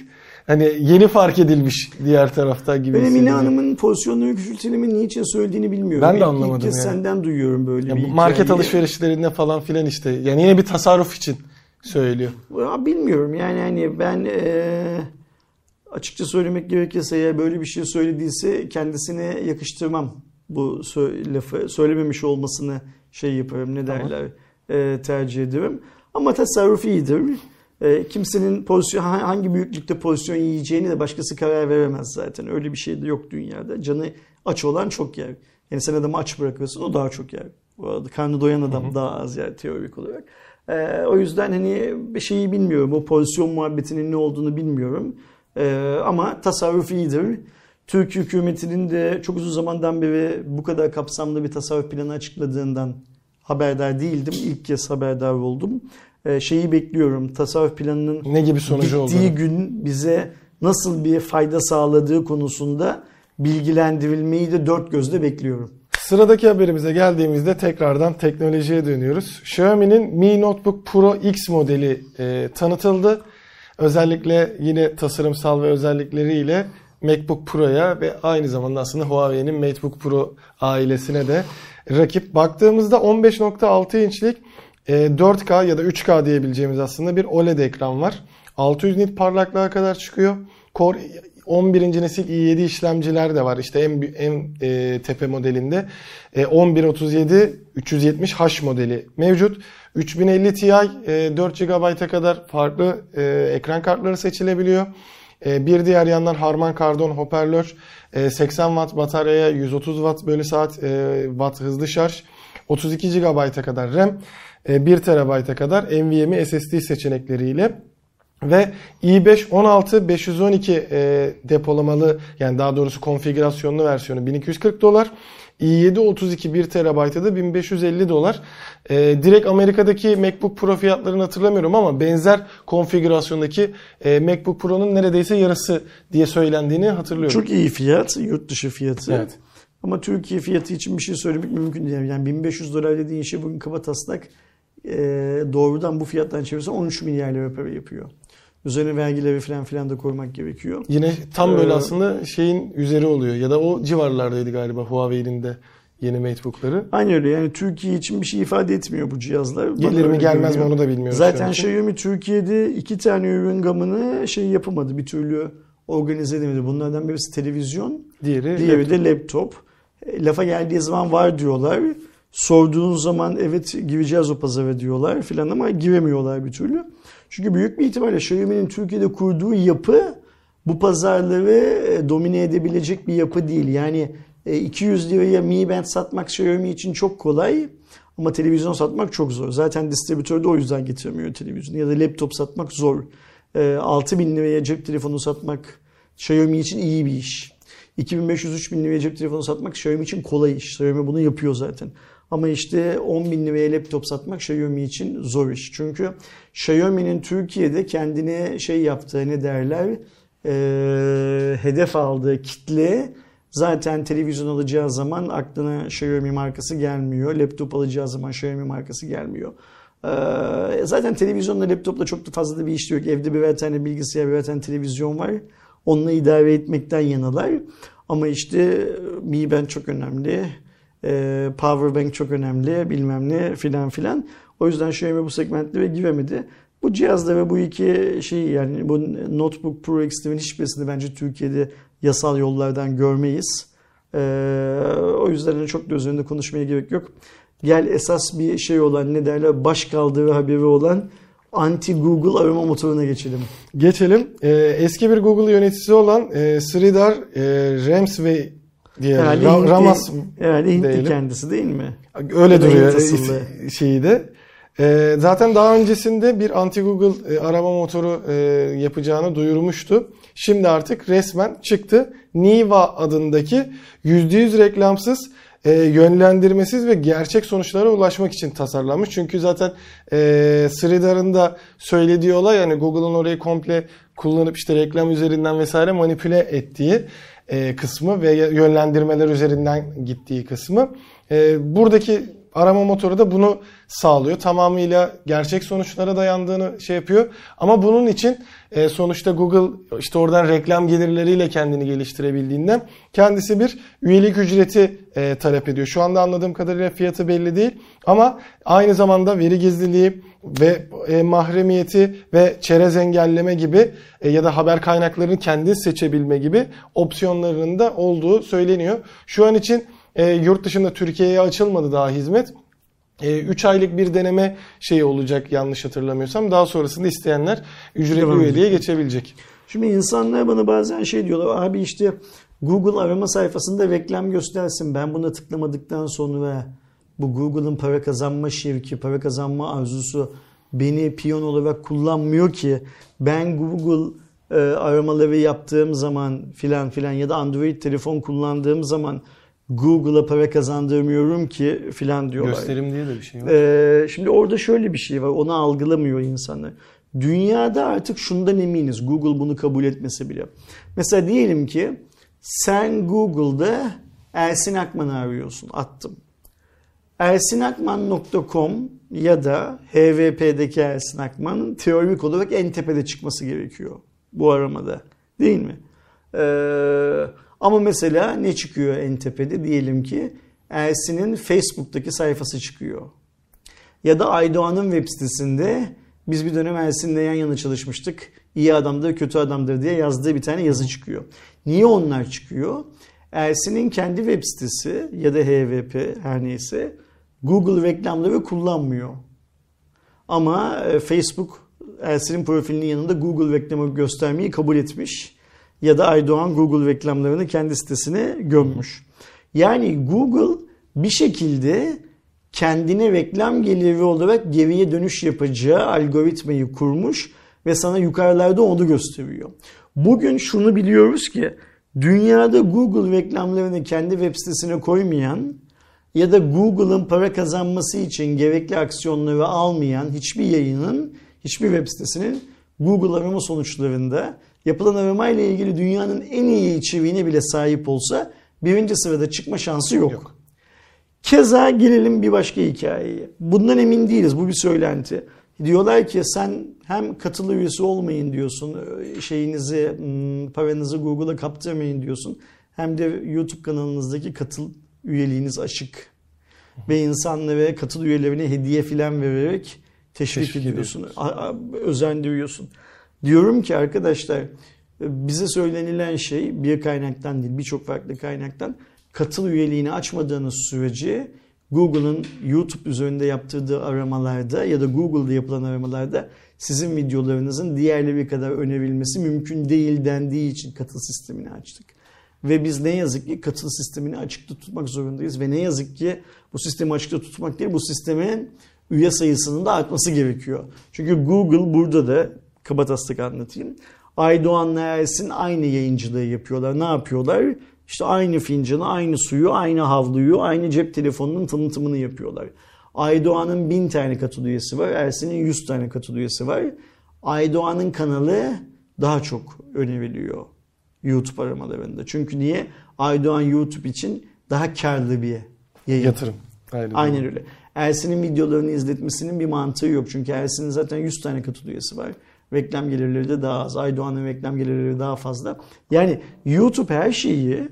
Hani yeni fark edilmiş diğer tarafta gibi. Ben Emine. Hanım'ın pozisyonları küçültelimin niçin söylediğini bilmiyorum. Ben de anlamadım İlk kez yani. senden duyuyorum böyle Ya bir market hikayeyi. alışverişlerinde falan filan işte. Yani yine bir tasarruf için söylüyor. Ya bilmiyorum yani hani ben eee, açıkça söylemek gerekirse eğer böyle bir şey söylediyse kendisine yakıştırmam bu sö- lafı söylememiş olmasını şey yaparım ne Tamam. derler eee, tercih ederim. Ama tasarruf iyidir. Eee, kimsenin pozisyon ha- hangi büyüklükte pozisyon yiyeceğini de başkası karar veremez zaten. Öyle bir şey de yok dünyada. Canı aç olan çok yer. Yani sen adamı aç bırakırsın o daha çok yer. Bu arada karnı doyan adam daha az yer teorik olarak. Ee, o yüzden hani şeyi bilmiyorum. O pozisyon muhabbetinin ne olduğunu bilmiyorum. Ee, ama tasarruf iyidir. Türk hükümetinin de çok uzun zamandan beri bu kadar kapsamlı bir tasarruf planı açıkladığından haberdar değildim. İlk kez haberdar oldum. Ee, şeyi bekliyorum. Tasarruf planının Ne gibi sonucu bittiği olduğunu. gün bize nasıl bir fayda sağladığı konusunda bilgilendirilmeyi de dört gözle bekliyorum. Sıradaki haberimize geldiğimizde tekrardan teknolojiye dönüyoruz. Xiaomi'nin Mi Notebook Pro X modeli e, tanıtıldı. Özellikle yine tasarımsal ve özellikleriyle MacBook Pro'ya ve aynı zamanda aslında Huawei'nin MateBook Pro ailesine de rakip. Baktığımızda 15.6 inçlik e, 4K ya da 3K diyebileceğimiz aslında bir OLED ekran var. 600 nit parlaklığa kadar çıkıyor. Core 11. nesil i7 işlemciler de var. İşte en en e, tepe modelinde e, 1137 370H modeli mevcut. 3050 Ti e, 4 GB'a kadar farklı e, ekran kartları seçilebiliyor. E, bir diğer yandan Harman Kardon hoparlör, e, 80 Watt bataryaya 130 Watt bölü saat e, Watt hızlı şarj, 32 GB'a kadar RAM, e, 1 TB'a kadar NVMe SSD seçenekleriyle Ve i5 16 512 e, depolamalı yani daha doğrusu konfigürasyonlu versiyonu 1240 dolar. i7 32 1 TB'da da 1550 dolar. E, direkt Amerika'daki MacBook Pro fiyatlarını hatırlamıyorum ama benzer konfigürasyondaki e, MacBook Pro'nun neredeyse yarısı diye söylendiğini hatırlıyorum. Çok iyi fiyat, yurt dışı fiyatı. Evet. Ama Türkiye fiyatı için bir şey söylemek mümkün değil. Yani 1500 dolar dediğin şey bugün kaba taslak e, doğrudan bu fiyattan çevirsen 13 milyar lira yapıyor. Üzerine vergileri falan filan da koymak gerekiyor. Yine tam böyle Ee, aslında şeyin üzeri oluyor ya da o civarlardaydı galiba Huawei'nin de yeni MateBook'ları. Aynı öyle yani Türkiye için bir şey ifade etmiyor bu cihazlar. Gelir mi gelmez mi onu da bilmiyoruz. Zaten için. Xiaomi Türkiye'de iki tane ürün gamını şey yapamadı. Bir türlü organize edemedi. Bunlardan birisi televizyon, diğeri diğeri laptop. de laptop. E, Lafa geldiği zaman var diyorlar. Sorduğun zaman evet gireceğiz o pazara diyorlar filan ama giremiyorlar bir türlü. Çünkü büyük bir ihtimalle Xiaomi'nin Türkiye'de kurduğu yapı bu pazarları e, domine edebilecek bir yapı değil. Yani e, 200 liraya Mi Band satmak Xiaomi için çok kolay ama televizyon satmak çok zor. Zaten distribütör de o yüzden getirmiyor televizyonu. Ya da laptop satmak zor. E, 6000 liraya cep telefonu satmak Xiaomi için iyi bir iş. 2500-3000 liraya cep telefonu satmak Xiaomi için kolay iş. Xiaomi bunu yapıyor zaten. Ama işte 10 bin liraya laptop satmak Xiaomi için zor iş. Çünkü Xiaomi'nin Türkiye'de kendine şey yaptığı ne derler e, hedef aldığı kitle zaten televizyon alacağı zaman aklına Xiaomi markası gelmiyor. Laptop alacağı zaman Xiaomi markası gelmiyor. Ee, zaten televizyonla laptopla çok da fazla da bir iş yok. Evde birer tane bilgisayar, birer tane televizyon var. Onunla idare etmekten yanalar. Ama işte Mi Band çok önemli. E, Power Bank çok önemli. Bilmem ne filan filan. O yüzden Xiaomi bu segmentlere giremedi. Bu cihazda ve bu iki şey yani bu Notebook Pro Extreme'in hiçbirisini bence Türkiye'de yasal yollardan görmeyiz. Ee, o yüzden çok da üzerinde konuşmaya gerek yok. Gel esas bir şey olan ne derler baş kaldırı haberi olan anti Google arama motoruna geçelim. Geçelim. Ee, eski bir Google yöneticisi olan e, Sridhar e, Ramsway diye Herhalde Ra- Hintli- Ramas Herhalde Hintli diyelim. kendisi değil mi? öyle Ya duruyor e, şeyi de. Ee, zaten daha öncesinde bir anti Google e, arama motoru e, yapacağını duyurmuştu. Şimdi artık resmen çıktı. Niva adındaki %100 reklamsız, e, yönlendirmesiz ve gerçek sonuçlara ulaşmak için tasarlanmış. Çünkü zaten e, Sridhar'ın da söylediği olay yani Google'ın orayı komple kullanıp işte reklam üzerinden vesaire manipüle ettiği kısmı ve yönlendirmeler üzerinden gittiği kısmı. E, buradaki arama motoru da bunu sağlıyor. Tamamıyla gerçek sonuçlara dayandığını şey yapıyor. Ama bunun için e, sonuçta Google işte oradan reklam gelirleriyle kendini geliştirebildiğinden kendisi bir üyelik ücreti e, talep ediyor. Şu anda anladığım kadarıyla fiyatı belli değil. Ama aynı zamanda veri gizliliği ve e, mahremiyeti ve çerez engelleme gibi e, ya da haber kaynaklarını kendin seçebilme gibi opsiyonlarının da olduğu söyleniyor. Şu an için e, yurt dışında Türkiye'ye açılmadı daha hizmet. 3 aylık bir deneme şeyi olacak yanlış hatırlamıyorsam. Daha sonrasında isteyenler ücretli Devam üyeliğe geçebilecek. Şimdi insanlar bana bazen şey diyorlar abi işte Google arama sayfasında reklam göstersin. Ben buna tıklamadıktan sonra bu Google'ın para kazanma şirki, para kazanma arzusu beni piyon olarak kullanmıyor ki. Ben Google e, aramaları yaptığım zaman filan filan ya da Android telefon kullandığım zaman Google'a para kazandırmıyorum ki filan diyorlar. Gösterim diye de bir şey var. Ee, şimdi orada şöyle bir şey var. Onu algılamıyor insanlar. Dünyada artık şundan eminiz. Google bunu kabul etmese bile. Mesela diyelim ki sen Google'da Ersin Akman'ı arıyorsun. Attım. Ersinakman.com ya da HVP'deki Ersin Akman'ın teorik olarak en tepede çıkması gerekiyor bu aramada. Değil mi? Ee, ama mesela ne çıkıyor en tepede? Diyelim ki Ersin'in Facebook'taki sayfası çıkıyor. Ya da Aydoğan'ın web sitesinde biz bir dönem Ersin'le yan yana çalışmıştık. İyi adamdır, kötü adamdır diye yazdığı bir tane yazı çıkıyor. Niye onlar çıkıyor? Ersin'in kendi web sitesi ya da HVP her neyse Google reklamları kullanmıyor. Ama e, Facebook Ersin'in profilinin yanında Google reklamı göstermeyi kabul etmiş. Ya da Aydoğan Google reklamlarını kendi sitesine gömmüş. Yani Google bir şekilde kendine reklam geliri olarak geriye dönüş yapacağı algoritmayı kurmuş ve sana yukarılarda onu gösteriyor. Bugün şunu biliyoruz ki dünyada Google reklamlarını kendi web sitesine koymayan ya da Google'ın para kazanması için gerekli aksiyonları almayan hiçbir yayının, hiçbir web sitesinin Google arama sonuçlarında yapılan aramayla ilgili dünyanın en iyi içeriğine bile sahip olsa birinci sırada çıkma şansı yok. yok. Keza gelelim bir başka hikayeye. Bundan emin değiliz. Bu bir söylenti. Diyorlar ki sen hem katılı üyesi olmayın diyorsun, şeyinizi, hmm, paranızı Google'a kaptırmayın diyorsun. Hem de YouTube kanalınızdaki katıl üyeliğiniz açık. Ve insanlara katıl üyelerine hediye filan vererek teşvik, teşvik ediyorsun, özendiriyorsun. Diyorum ki arkadaşlar bize söylenilen şey bir kaynaktan değil birçok farklı kaynaktan katıl üyeliğini açmadığınız sürece Google'ın YouTube üzerinde yaptırdığı aramalarda ya da Google'da yapılan aramalarda sizin videolarınızın diğerleri kadar önerilmesi mümkün değil dendiği için katıl sistemini açtık. Ve biz ne yazık ki katıl sistemini açıkta tutmak zorundayız ve ne yazık ki bu sistemi açıkta tutmak değil bu sistemin üye sayısının da artması gerekiyor. Çünkü Google burada da kabataslak anlatayım. Aydoğan'la Ersin aynı yayıncılığı yapıyorlar. Ne yapıyorlar? İşte aynı fincanı, aynı suyu, aynı havluyu, aynı cep telefonunun tanıtımını yapıyorlar. Aydoğan'ın bin tane katıl üyesi var. Ersin'in yüz tane katıl üyesi var. Aydoğan'ın kanalı daha çok öneriliyor YouTube aramalarında. Çünkü niye? Aydoğan YouTube için daha karlı bir yayın. Yatırım. Aynen, Aynen öyle. Ersin'in videolarını izletmesinin bir mantığı yok. Çünkü Ersin'in zaten 100 tane katıl üyesi var. Reklam gelirleri de daha az. Aydoğan'ın reklam gelirleri daha fazla. Yani YouTube her şeyi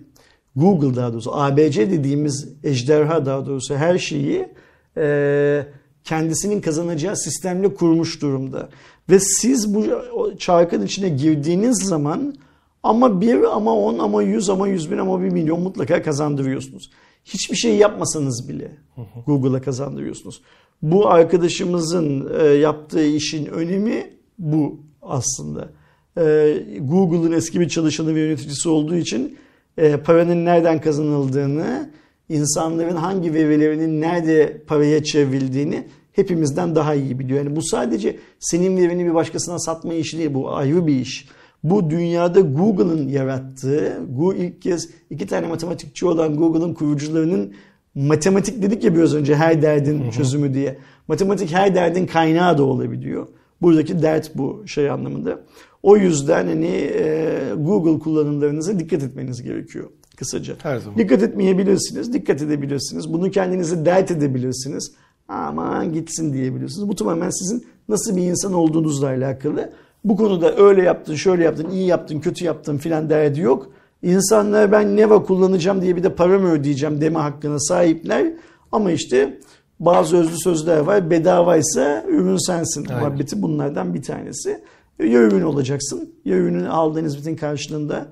Google daha doğrusu ABC dediğimiz ejderha daha doğrusu her şeyi e, kendisinin kazanacağı sistemle kurmuş durumda. Ve siz bu çarkın içine girdiğiniz zaman ama bir ama on ama yüz ama yüz bin ama bir milyon mutlaka kazandırıyorsunuz. Hiçbir şey yapmasanız bile Google'a kazandırıyorsunuz. Bu arkadaşımızın e, yaptığı işin önemi bu aslında. E, Google'ın eski bir çalışanı ve yöneticisi olduğu için e, paranın nereden kazanıldığını, insanların hangi verilerinin nerede paraya çevrildiğini hepimizden daha iyi biliyor. Yani bu sadece senin verini bir başkasına satma işi değil. Bu ayrı bir iş. Bu dünyada Google'ın yarattığı, Google ilk kez iki tane matematikçi olan Google'ın kurucularının matematik dedik ya biraz önce her derdin çözümü diye. Matematik her derdin kaynağı da olabiliyor. Buradaki dert bu şey anlamında. O yüzden hani e, Google kullanımlarınıza dikkat etmeniz gerekiyor kısaca. Her zaman. Dikkat etmeyebilirsiniz, dikkat edebilirsiniz. Bunu kendinize dert edebilirsiniz. Aman gitsin diyebilirsiniz. Bu tamamen sizin nasıl bir insan olduğunuzla alakalı. Bu konuda öyle yaptın, şöyle yaptın, iyi yaptın, kötü yaptın filan derdi yok. İnsanlar ben Neva kullanacağım diye bir de para mı ödeyeceğim deme hakkına sahipler. Ama işte bazı özlü sözler var. Bedavaysa ürün sensin Aynen. muhabbeti bunlardan bir tanesi. Ya ürün olacaksın ya ürünü aldığın hizmetin karşılığında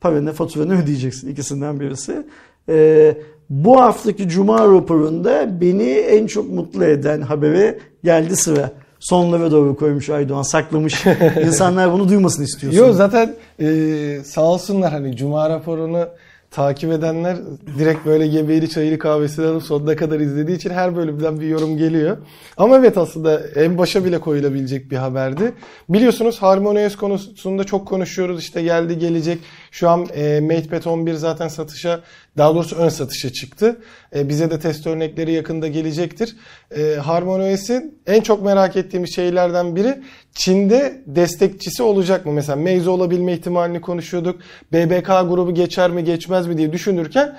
paranı, faturanı ödeyeceksin. ikisinden birisi. Ee, bu haftaki Cuma raporunda beni en çok mutlu eden habere geldi sıra sonlara doğru koymuş Aydoğan saklamış. İnsanlar bunu duymasını istiyorsun. Yok zaten e, sağ olsunlar hani Cuma raporunu takip edenler direkt böyle Gebeyli Çayırı kahvesinden alıp sonuna kadar izlediği için her bölümden bir yorum geliyor. Ama evet aslında en başa bile koyulabilecek bir haberdi. Biliyorsunuz HarmonyOS konusunda çok konuşuyoruz. İşte geldi gelecek. Şu an e, MatePad 11 zaten satışa daha doğrusu ön satışa çıktı. E, bize de test örnekleri yakında gelecektir. E, HarmonyOS'in en çok merak ettiğimiz şeylerden biri Çin'de destekçisi olacak mı? Mesela Meizu olabilme ihtimalini konuşuyorduk. BBK grubu geçer mi geçmez mi diye düşünürken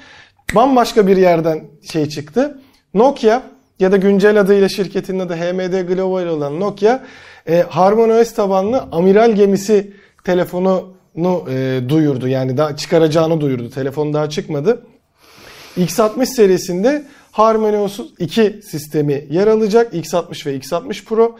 bambaşka bir yerden şey çıktı. Nokia ya da güncel adıyla şirketinin adı HMD Global olan Nokia e, HarmonyOS tabanlı amiral gemisi telefonu e, duyurdu. Yani daha çıkaracağını duyurdu. Telefon daha çıkmadı. X60 serisinde HarmonyOS 2 sistemi yer alacak. X60 ve X60 Pro.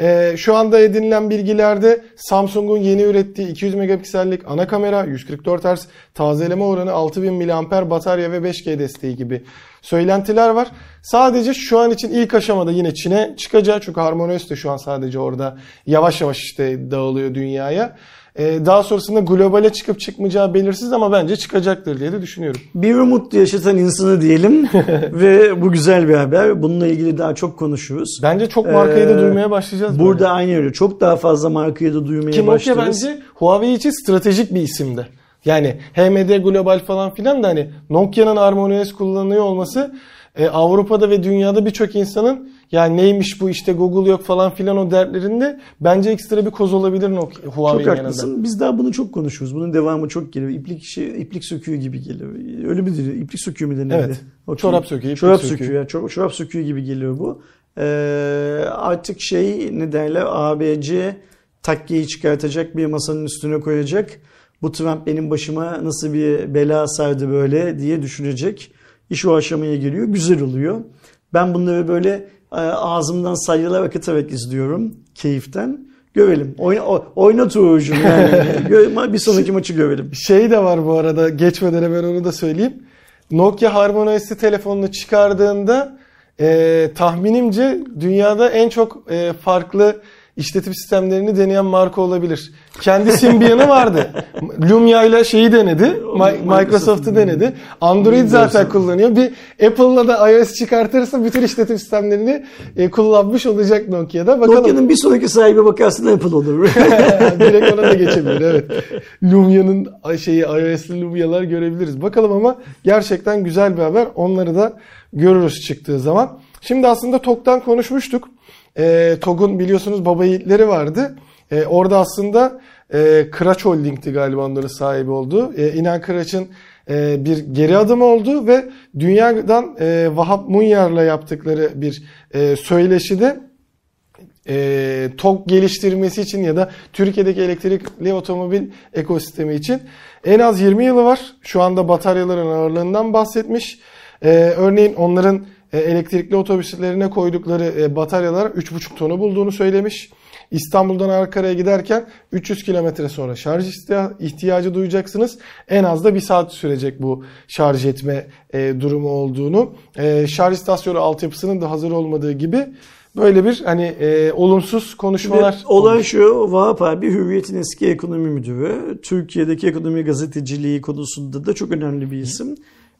Ee, şu anda edinilen bilgilerde Samsung'un yeni ürettiği 200 megapiksellik ana kamera, 144 Hz tazeleme oranı, 6000 mAh batarya ve 5G desteği gibi söylentiler var. Sadece şu an için ilk aşamada yine Çin'e çıkacağı çünkü HarmonyOS de şu an sadece orada yavaş yavaş işte dağılıyor dünyaya. E, daha sonrasında globale çıkıp çıkmayacağı belirsiz ama bence çıkacaktır diye de düşünüyorum. Bir umut yaşatan insanı diyelim ve bu güzel bir haber. Bununla ilgili daha çok konuşuruz. Bence çok markayı da Ee, duymaya başlayacağız. Burada böyle. aynı öyle. Çok daha fazla markayı da duymaya Ki Nokia başlarız. bence Huawei için stratejik bir isimdi. Yani HMD Global falan filan da hani Nokia'nın HarmonyOS kullanılıyor olması e, Avrupa'da ve dünyada birçok insanın yani neymiş bu işte Google yok falan filan o dertlerinde bence ekstra bir koz olabilir Çok Huawei'nin yanında. haklısın. Biz daha bunu çok konuşuyoruz. Bunun devamı çok geliyor. İplik şey, iplik söküğü gibi geliyor. Öyle mi diyor? İplik söküğü mü denirdi? Evet. Okey. Çorap söküğü, iplik Çorap söküğü. söküğü. ya. Çor- çorap söküğü gibi geliyor bu. Ee, artık şey ne derler ABC takkeyi çıkartacak bir masanın üstüne koyacak. Bu Trump benim başıma nasıl bir bela sardı böyle diye düşünecek. İş o aşamaya geliyor. Güzel oluyor. Ben bunları böyle ağzımdan salyalar akıtarak izliyorum keyiften. Görelim. Oyna, o- oynat Uğur'cum yani. Bir sonraki maçı görelim. Şey de var bu arada geçmeden hemen onu da söyleyeyim. Nokia HarmonyOS'li telefonunu çıkardığında e, tahminimce dünyada en çok e, farklı işletim sistemlerini deneyen marka olabilir. Kendi Symbian'ı vardı. Lumia ile şeyi denedi. Mi- Microsoft'u denedi. Android zaten kullanıyor. Bir Apple'la da iOS çıkartırsa bütün işletim sistemlerini e, kullanmış olacak Nokia'da. Bakalım. Nokia'nın bir sonraki sahibi bakarsın Apple olur. Direkt ona da geçebilir evet. Lumia'nın şeyi iOS'li Lumia'lar görebiliriz. Bakalım ama gerçekten güzel bir haber. Onları da görürüz çıktığı zaman. Şimdi aslında TOG'dan konuşmuştuk. E, TOG'un biliyorsunuz baba yiğitleri vardı. E, orada aslında e, Kıraç Holding'ti galiba onların sahibi olduğu. E, İnan Kıraç'ın e, bir geri adım oldu ve dünyadan e, Vahap Munyar'la yaptıkları bir e, söyleşide e, TOG geliştirmesi için ya da Türkiye'deki elektrikli otomobil ekosistemi için en az 20 yılı var. Şu anda bataryaların ağırlığından bahsetmiş. E, örneğin onların elektrikli otobüslerine koydukları e, bataryalar 3,5 tonu bulduğunu söylemiş. İstanbul'dan Ankara'ya giderken 300 kilometre sonra şarj ihtiya- ihtiyacı duyacaksınız. En az da bir saat sürecek bu şarj etme e, durumu olduğunu. E, şarj istasyonu altyapısının da hazır olmadığı gibi böyle bir hani e, olumsuz konuşmalar. Ve olay şu, Vahap abi Hürriyet'in eski ekonomi müdürü. Türkiye'deki ekonomi gazeteciliği konusunda da çok önemli bir isim.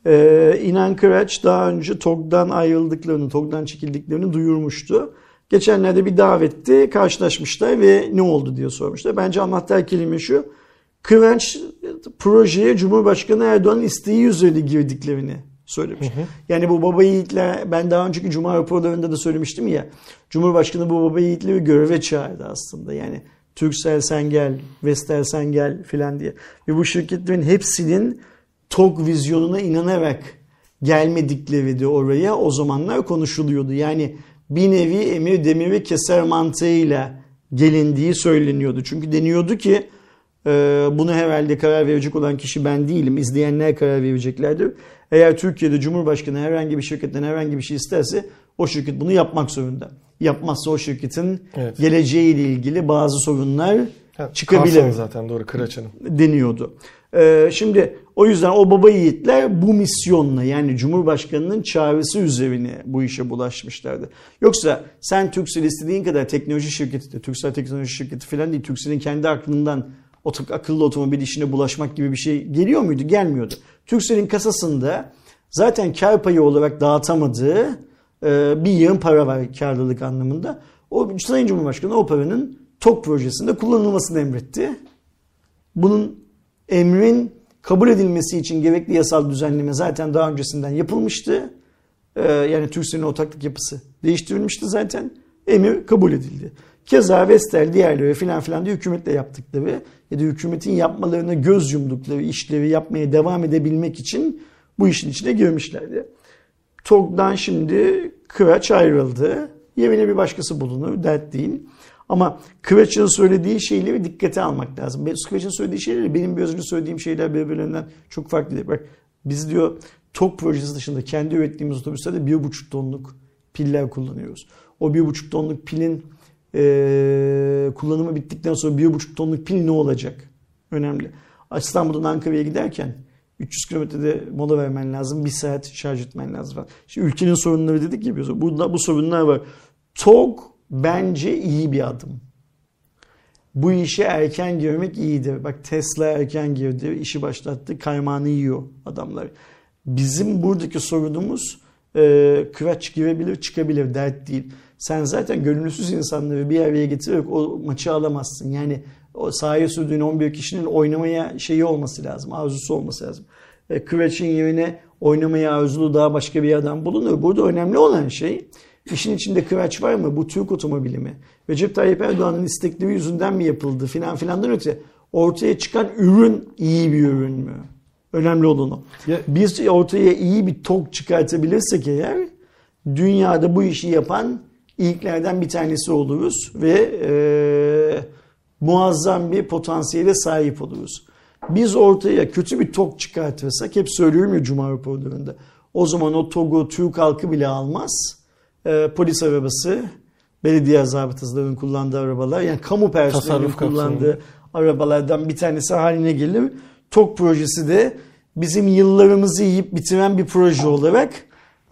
Ee, İnan Kıraç daha önce TOG'dan ayrıldıklarını, TOG'dan çekildiklerini duyurmuştu. Geçenlerde bir davette karşılaşmışlar ve ne oldu diye sormuşlar. Bence anahtar kelime şu. Kıraç projeye Cumhurbaşkanı Erdoğan'ın isteği üzerine girdiklerini söylemiş. Yani bu baba yiğitler ben daha önceki Cuma raporlarında da söylemiştim ya. Cumhurbaşkanı bu baba yiğitleri göreve çağırdı aslında. Yani Turkcell sen gel, Vestel sen gel filan diye. Ve bu şirketlerin hepsinin TOG vizyonuna inanarak gelmedikleri de oraya o zamanlar konuşuluyordu. Yani bir nevi emir demiri keser mantığıyla gelindiği söyleniyordu. Çünkü deniyordu ki e, bunu herhalde karar verecek olan kişi ben değilim. İzleyenler karar vereceklerdir. Eğer Türkiye'de Cumhurbaşkanı herhangi bir şirketten herhangi bir şey isterse o şirket bunu yapmak zorunda. Yapmazsa o şirketin Evet. geleceğiyle ilgili bazı sorunlar Ha, çıkabilir zaten doğru Kıraç'ın. deniyordu. Ee, şimdi o yüzden o baba yiğitler bu misyonla yani Cumhurbaşkanı'nın çağrısı üzerine bu işe bulaşmışlardı. Yoksa sen Turkcell istediğin kadar teknoloji şirketi de Turkcell teknoloji şirketi falan değil. Turkcell'in kendi aklından oto- akıllı otomobil işine bulaşmak gibi bir şey geliyor muydu? Gelmiyordu. Turkcell'in kasasında zaten kar payı olarak dağıtamadığı e, bir yığın para var karlılık anlamında. O Sayın Cumhurbaşkanı o paranın TOK projesinde kullanılmasını emretti. Bunun emrin kabul edilmesi için gerekli yasal düzenleme zaten daha öncesinden yapılmıştı. Ee, yani Türkcell'in ortaklık yapısı değiştirilmişti zaten. Emir kabul edildi. Keza Vestel diğerleri filan filan da hükümetle yaptıkları ya da hükümetin yapmalarına göz yumdukları işleri yapmaya devam edebilmek için bu işin içine girmişlerdi. TOG'dan şimdi Kıraç ayrıldı. Yerine bir başkası bulunur. Dert değil. Ama Kıraç'ın söylediği şeyleri dikkate almak lazım. Kıraç'ın söylediği şeyleri benim biraz önce söylediğim şeyler birbirlerinden çok farklı değil. Bak biz diyor TOG projesi dışında kendi ürettiğimiz otobüslerde 1,5 tonluk piller kullanıyoruz. O 1,5 tonluk pilin eee, kullanımı bittikten sonra 1,5 tonluk pil ne olacak? Önemli. İstanbul'dan Ankara'ya giderken 300 kilometrede mola vermen lazım. Bir saat şarj etmen lazım falan. Şimdi ülkenin sorunları dedik ya biz. Bu, bu sorunlar var. TOG bence iyi bir adım. bu işe erken girmek iyidir. Bak Tesla erken girdi, işi başlattı, kaymağını yiyor adamlar. Bizim buradaki sorunumuz e, kıraç girebilir, çıkabilir, dert değil. Sen zaten gönüllüsüz insanları bir araya getirerek o maçı alamazsın. Yani o sahaya sürdüğün 11 kişinin oynamaya şeyi olması lazım, arzusu olması lazım. E, Kıraç'ın yerine oynamaya arzulu daha başka bir adam bulunur. Burada önemli olan şey işin içinde kıraç var mı? Bu Türk otomobili mi? Recep Tayyip Erdoğan'ın istekleri yüzünden mi yapıldı filan filandan öte ortaya çıkan ürün iyi bir ürün mü? Önemli olan o. Ya- Biz ortaya iyi bir tok çıkartabilirsek eğer dünyada bu işi yapan ilklerden bir tanesi oluruz ve e, muazzam bir potansiyele sahip oluruz. Biz ortaya kötü bir tok çıkartırsak hep söylüyorum ya Cuma raporlarında o zaman o TOG'u Türk halkı bile almaz. E, polis arabası, belediye zabıtasının kullandığı arabalar yani kamu personelinin Tasarruf kapsamında. kullandığı arabalardan bir tanesi haline gelir. TOG projesi de bizim yıllarımızı yiyip bitiren bir proje olarak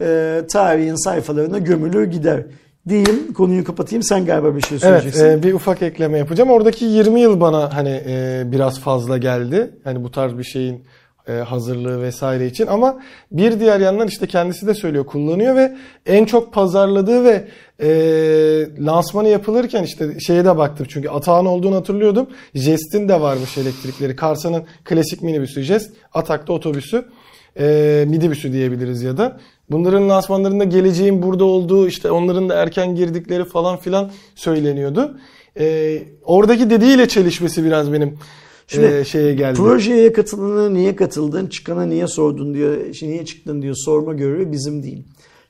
e, tarihin sayfalarına gömülür gider. Diyeyim konuyu kapatayım sen galiba bir şey Evet söyleyeceksin. e, bir ufak ekleme yapacağım. Oradaki 20 yıl bana hani e, biraz fazla geldi. Hani bu tarz bir şeyin hazırlığı vesaire için ama bir diğer yandan işte kendisi de söylüyor kullanıyor ve en çok pazarladığı ve e, lansmanı yapılırken işte şeye de baktım çünkü Atağan olduğunu hatırlıyordum. Jest'in de varmış elektrikleri. Karsa'nın klasik minibüsü Jest, Atak'ta otobüsü e, midibüsü diyebiliriz ya da. Bunların lansmanlarında geleceğin burada olduğu işte onların da erken girdikleri falan filan söyleniyordu. E, oradaki dediğiyle çelişmesi biraz benim Şimdi e, şeye geldi. Projeye katıldığını niye katıldın, çıkana niye sordun diyor, niye çıktın diyor sorma görevi bizim değil.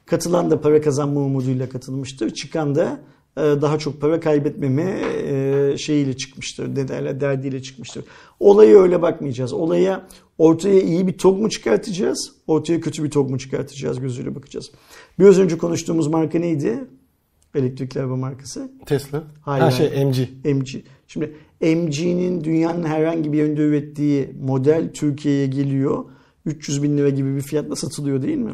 Katılan da para kazanma umuduyla katılmıştır. Çıkan da e, daha çok para kaybetmeme e, şeyiyle çıkmıştır. Ne derler derdiyle çıkmıştır. Olaya öyle bakmayacağız. Olaya ortaya iyi bir TOG mu çıkartacağız? Ortaya kötü bir TOG mu çıkartacağız gözüyle bakacağız. Biraz önce konuştuğumuz marka neydi? Elektrikli araba markası. Tesla. Hayır, ha şey MG. MG. Şimdi MG'nin dünyanın herhangi bir yerinde ürettiği model Türkiye'ye geliyor. 300 bin lira gibi bir fiyatla satılıyor değil mi?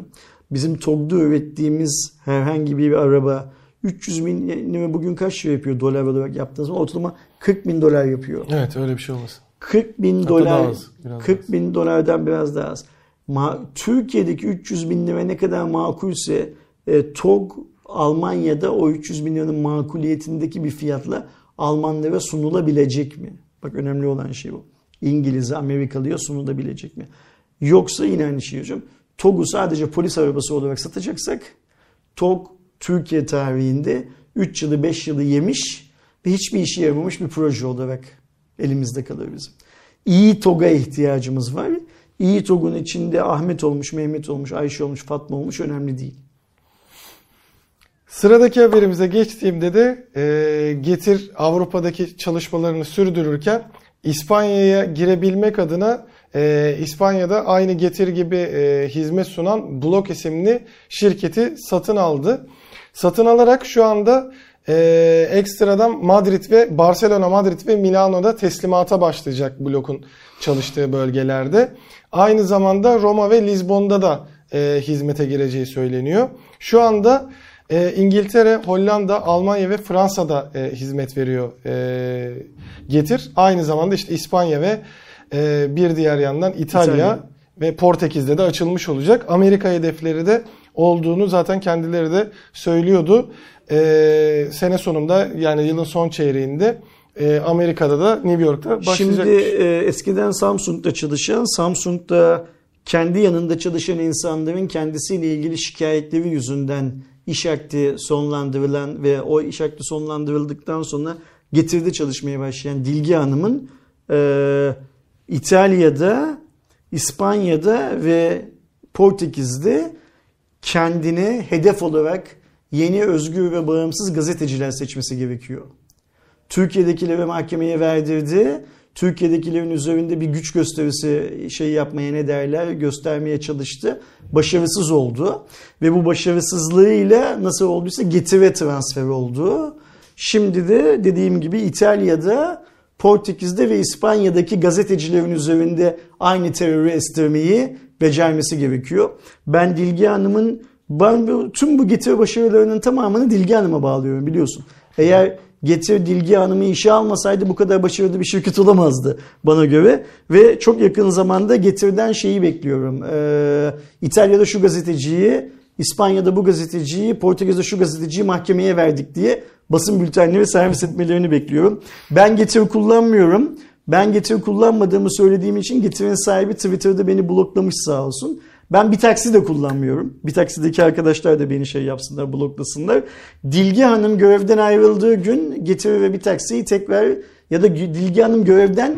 Bizim TOG'da ürettiğimiz herhangi bir araba 300 bin lira bugün kaç lira yapıyor dolar olarak yaptığınız zaman ortalama 40 bin dolar yapıyor. Evet öyle bir şey olmasın. 40 bin Hatta dolar, az, biraz 40 bin dolardan biraz daha az. Ma- Türkiye'deki 300 bin lira ne kadar makulse e, TOG Almanya'da o 300 bin liranın makuliyetindeki bir fiyatla Almanlara sunulabilecek mi? Bak önemli olan şey bu. İngiliz'e, Amerikalı'ya sunulabilecek mi? Yoksa yine aynı şey hocam. TOG'u sadece polis arabası olarak satacaksak TOG Türkiye tarihinde 3 yılı 5 yılı yemiş ve hiçbir işe yaramamış bir proje olarak elimizde kalır bizim. İyi TOG'a ihtiyacımız var. İyi TOG'un içinde Ahmet olmuş, Mehmet olmuş, Ayşe olmuş, Fatma olmuş önemli değil. Sıradaki haberimize geçtiğimde de e, Getir Avrupa'daki çalışmalarını sürdürürken İspanya'ya girebilmek adına e, İspanya'da aynı Getir gibi e, hizmet sunan Blok isimli şirketi satın aldı. Satın alarak şu anda e, ekstradan Madrid ve Barcelona, Madrid ve Milano'da teslimata başlayacak Blok'un çalıştığı bölgelerde. Aynı zamanda Roma ve Lizbon'da da e, hizmete gireceği söyleniyor. Şu anda e, İngiltere, Hollanda, Almanya ve Fransa'da e, hizmet veriyor e, Getir. Aynı zamanda işte İspanya ve e, bir diğer yandan İtalya, İtalya. ve Portekiz'de de açılmış olacak. Amerika hedefleri de olduğunu zaten kendileri de söylüyordu. E, sene sonunda yani yılın son çeyreğinde e, Amerika'da da New York'ta başlayacak. Şimdi e, eskiden Samsung'da çalışan, Samsung'da kendi yanında çalışan insanların kendisiyle ilgili şikayetleri yüzünden iş akdi sonlandırılan ve o iş akdi sonlandırıldıktan sonra getirdi çalışmaya başlayan Dilgi Hanım'ın e, İtalya'da, İspanya'da ve Portekiz'de kendine hedef olarak yeni özgür ve bağımsız gazeteciler seçmesi gerekiyor. Türkiye'dekileri mahkemeye verdirdi. Türkiye'dekilerin üzerinde bir güç gösterisi şey yapmaya ne derler göstermeye çalıştı. Başarısız oldu. Ve bu başarısızlığıyla nasıl olduysa getire transfer oldu. Şimdi de dediğim gibi İtalya'da, Portekiz'de ve İspanya'daki gazetecilerin üzerinde aynı terörü estirmeyi becermesi gerekiyor. Ben Dilgi Hanım'ın Ben tüm bu getiri başarılarının tamamını Dilge Hanım'a bağlıyorum biliyorsun. Eğer Getir Dilge Hanım'ı işe almasaydı bu kadar başarılı bir şirket olamazdı bana göre. Ve çok yakın zamanda Getir'den şeyi bekliyorum. Ee, İtalya'da şu gazeteciyi, İspanya'da bu gazeteciyi, Portekiz'de şu gazeteciyi mahkemeye verdik diye basın bültenleri servis etmelerini bekliyorum. Ben Getir kullanmıyorum. Ben Getir kullanmadığımı söylediğim için Getir'in sahibi Twitter'da beni bloklamış sağ olsun. Ben bir taksi de kullanmıyorum. Bir taksideki arkadaşlar da beni şey yapsınlar, bloklasınlar. Dilge Hanım görevden ayrıldığı gün Getir ve bir taksiyi tekrar ya da Dilge Hanım görevden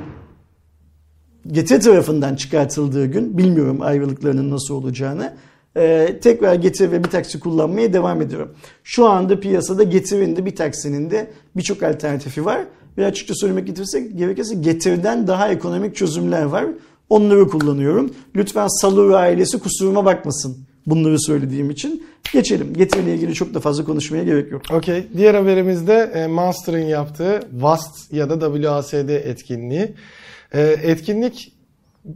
Getir tarafından çıkartıldığı gün bilmiyorum ayrılıklarının nasıl olacağını. Ee, tekrar Getir ve bir taksi kullanmaya devam ediyorum. Şu anda piyasada Getir'in de bir taksinin de birçok alternatifi var. Ve açıkça söylemek gerekirse Getir'den daha ekonomik çözümler var. Onları kullanıyorum. Lütfen Salur ailesi kusuruma bakmasın bunları söylediğim için. Geçelim. Getiriyle ilgili çok da fazla konuşmaya gerek yok. Okey. Diğer haberimizde e, Monster'ın yaptığı VAST ya da WASD etkinliği. E, etkinlik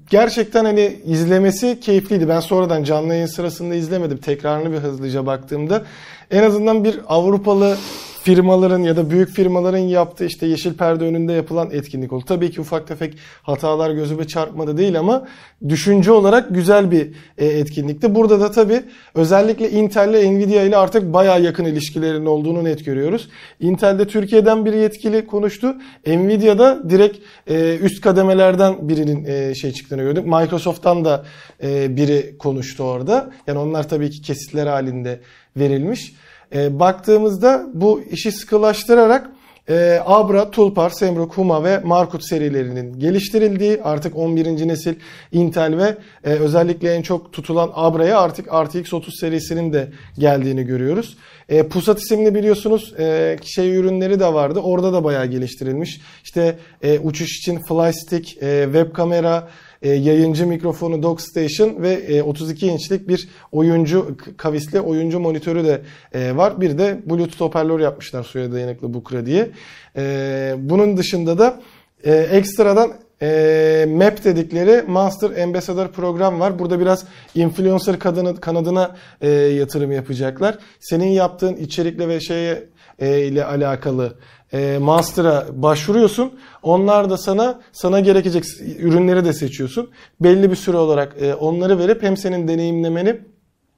gerçekten hani izlemesi keyifliydi. Ben sonradan canlı yayın sırasında izlemedim. Tekrarını bir hızlıca baktığımda en azından bir Avrupalı firmaların ya da büyük firmaların yaptığı işte yeşil perde önünde yapılan etkinlik oldu. Tabii ki ufak tefek hatalar gözüme çarpmadı değil ama düşünce olarak güzel bir e, etkinlikti. Burada da tabii özellikle Intel ile Nvidia ile artık bayağı yakın ilişkilerin olduğunu net görüyoruz. Intel'de Türkiye'den bir yetkili konuştu. Nvidia'da direkt e, üst kademelerden birinin e, şey çıktığını gördük. Microsoft'tan da biri konuştu orada. Yani onlar tabii ki kesitler halinde verilmiş. E, baktığımızda bu işi sıkılaştırarak e, Abra, Tulpar, Semruk, Huma ve Markut serilerinin geliştirildiği artık 11. nesil Intel ve e, özellikle en çok tutulan Abra'ya artık RTX 30 serisinin de geldiğini görüyoruz. E, Pusat isimli biliyorsunuz e, şey ürünleri de vardı. Orada da bayağı geliştirilmiş. İşte e, uçuş için flystick, e, web kamera, e, yayıncı mikrofonu Dock Station ve e, 32 inçlik bir oyuncu kavisli oyuncu monitörü de e, var. Bir de Bluetooth hoparlör yapmışlar suya dayanıklı Bukra diye. E, bunun dışında da e, ekstradan e, MAP dedikleri Master Ambassador program var. Burada biraz influencer kadını, kanadına e, yatırım yapacaklar. Senin yaptığın içerikle ve şeye e, ile alakalı e, master'a başvuruyorsun. Onlar da sana sana gerekecek ürünleri de seçiyorsun. Belli bir süre olarak e, onları verip hem senin deneyimlemeni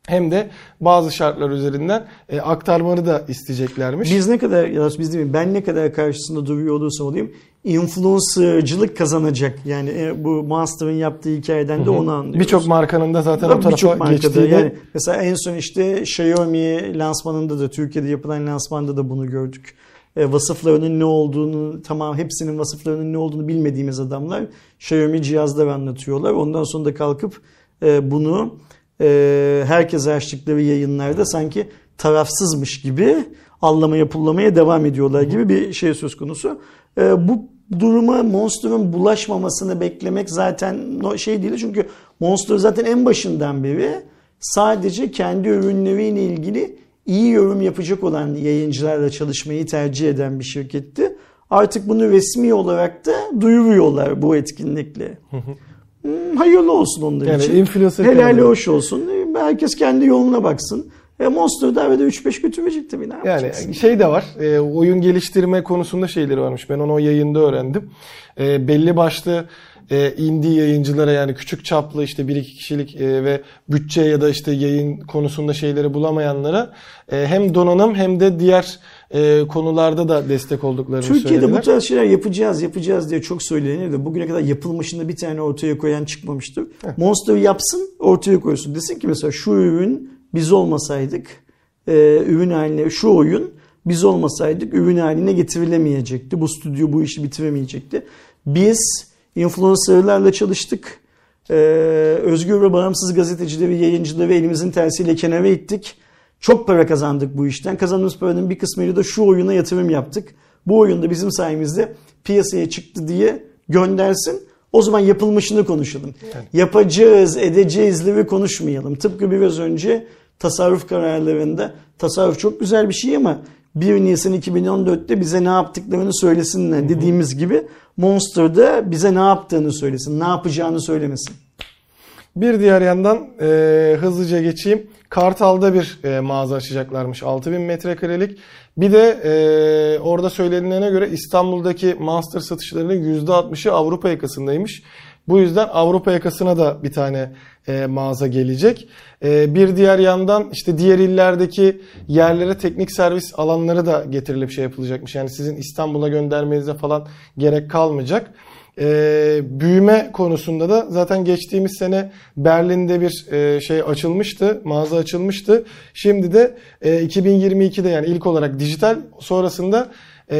hem de bazı şartlar üzerinden e, aktarmanı da isteyeceklermiş. Biz ne kadar ya biz değil mi? Ben ne kadar karşısında duruyor olursam olayım influencercılık kazanacak. Yani e, bu Monster'ın yaptığı hikayeden de onu anlıyoruz. Birçok markanın da zaten Tabii o tarafa geçtiğini. Yani mesela en son işte Xiaomi lansmanında da Türkiye'de yapılan lansmanda da bunu gördük. E, vasıflarının ne olduğunu tamam hepsinin vasıflarının ne olduğunu bilmediğimiz adamlar Xiaomi cihazlar anlatıyorlar. Ondan sonra da kalkıp e, bunu e, herkese açtıkları yayınlarda sanki tarafsızmış gibi allamaya pullamaya devam ediyorlar gibi bir şey söz konusu. E, bu duruma Monster'ın bulaşmamasını beklemek zaten şey değil. Çünkü Monster zaten en başından beri sadece kendi ürünleriyle ilgili iyi yorum yapacak olan yayıncılarla çalışmayı tercih eden bir şirketti. Artık bunu resmi olarak da duyuruyorlar bu etkinlikle. Hmm, hayırlı olsun onlar yani için. Helali hoş olsun. Herkes kendi yoluna baksın. E Monster arada 3-5 götürecek tabii ne Yani şey de var. E, oyun geliştirme konusunda şeyleri varmış. Ben onu o yayında öğrendim. E, belli başlı e, indie yayıncılara yani küçük çaplı işte bir iki kişilik e, ve bütçe ya da işte yayın konusunda şeyleri bulamayanlara e, hem donanım hem de diğer e, konularda da destek olduklarını Türkiye'de söylediler. Türkiye'de bu tarz şeyler yapacağız yapacağız diye çok söylenir de bugüne kadar yapılmışında bir tane ortaya koyan çıkmamıştır. Heh. Monster yapsın ortaya koysun. Desin ki mesela şu ürün biz olmasaydık e, ürün haline şu oyun biz olmasaydık ürün haline getirilemeyecekti. Bu stüdyo bu işi bitiremeyecekti. Biz influencerlarla çalıştık. Ee, özgür ve bağımsız gazetecileri, yayıncıları elimizin tersiyle kenara ittik. Çok para kazandık bu işten. Kazandığımız paranın bir kısmıyla da şu oyuna yatırım yaptık. Bu oyunda bizim sayemizde piyasaya çıktı diye göndersin. O zaman yapılmışını konuşalım. Yani. Yapacağız, edeceğizleri konuşmayalım. Tıpkı biraz önce tasarruf kararlarında tasarruf çok güzel bir şey ama 1 Nisan 2014'te bize ne yaptıklarını söylesinler dediğimiz gibi Monster'da bize ne yaptığını söylesin, ne yapacağını söylemesin. Bir diğer yandan e, hızlıca geçeyim. Kartal'da bir e, mağaza açacaklarmış 6000 metrekarelik. Bir de e, orada söylenilene göre İstanbul'daki Monster satışlarının %60'ı Avrupa yakasındaymış. Bu yüzden Avrupa yakasına da bir tane e, mağaza gelecek. E, bir diğer yandan işte diğer illerdeki yerlere teknik servis alanları da getirilip şey yapılacakmış. Yani sizin İstanbul'a göndermenize falan gerek kalmayacak. E, büyüme konusunda da zaten geçtiğimiz sene Berlin'de bir e, şey açılmıştı, mağaza açılmıştı. Şimdi de e, 2022'de yani ilk olarak dijital sonrasında e,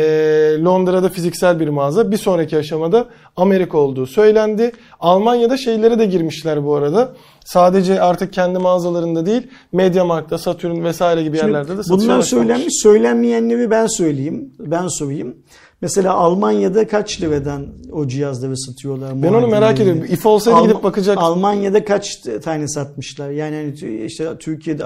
Londra'da fiziksel bir mağaza. Bir sonraki aşamada Amerika olduğu söylendi. Almanya'da şeylere de girmişler bu arada. Sadece artık kendi mağazalarında değil, Mediamarkt'ta, Saturn vesaire gibi Şimdi yerlerde de satışa Bunlar başlamış. söylenmiş. Söylenmeyenleri ben söyleyeyim. Ben sorayım. Mesela Almanya'da kaç liradan o cihazları satıyorlar? Ben onu merak ediyorum. İF olsaydı Alma- gidip bakacak. Almanya'da kaç tane satmışlar? Yani hani işte Türkiye'de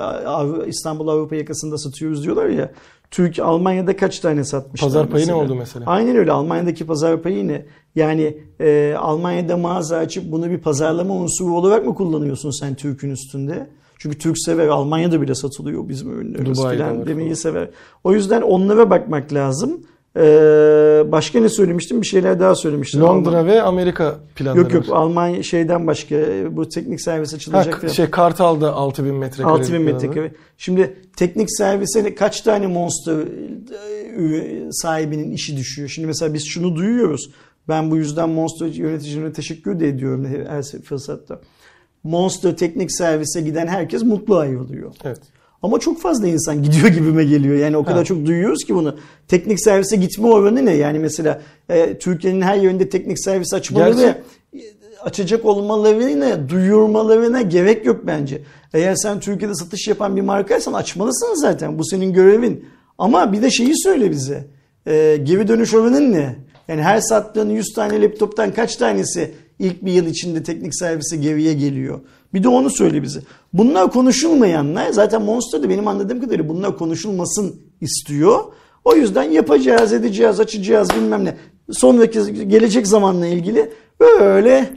İstanbul Avrupa yakasında satıyoruz diyorlar ya. Türk Almanya'da kaç tane satmışlar? Pazar payı ne oldu mesela? Aynen öyle. Almanya'daki pazar payı ne? Yani e, Almanya'da mağaza açıp bunu bir pazarlama unsuru olarak mı kullanıyorsun sen Türk'ün üstünde? Çünkü Türk sever. Almanya'da bile satılıyor bizim ürünlerimiz Dubai'de falan demeyi sever. O yüzden onlara bakmak lazım. Ee, başka ne söylemiştim? Bir şeyler daha söylemiştim. Londra ve Amerika planları Yok yok var. Almanya şeyden başka bu teknik servis Ha, açılacak. k- şey Kartal'da 6000 metrekare. 6000 metrekare. Şimdi teknik servise kaç tane Monster e, sahibinin işi düşüyor? Şimdi mesela biz şunu duyuyoruz. Ben bu yüzden Monster yöneticilerine teşekkür de ediyorum her fırsatta. Monster teknik servise giden herkes mutlu ayrılıyor. Evet. Ama çok fazla insan gidiyor gibime geliyor. Yani o kadar Evet. çok duyuyoruz ki bunu. Teknik servise gitme oranı ne? Yani mesela e, Türkiye'nin her yerinde teknik servis açmaları Gerçi- ve açacak olmalarına, duyurmalarına gerek yok bence. Eğer sen Türkiye'de satış yapan bir markaysan açmalısın zaten. Bu senin görevin. Ama bir de şeyi söyle bize. E, geri dönüş oranın ne? Yani her sattığın 100 tane laptoptan kaç tanesi ilk bir yıl içinde teknik servise geriye geliyor? Bir de onu söyle bize. Bunlar konuşulmayanlar zaten Monster'da benim anladığım kadarıyla bunlar konuşulmasın istiyor. O yüzden yapacağız, edeceğiz, açacağız bilmem ne. Sonraki gelecek zamanla ilgili böyle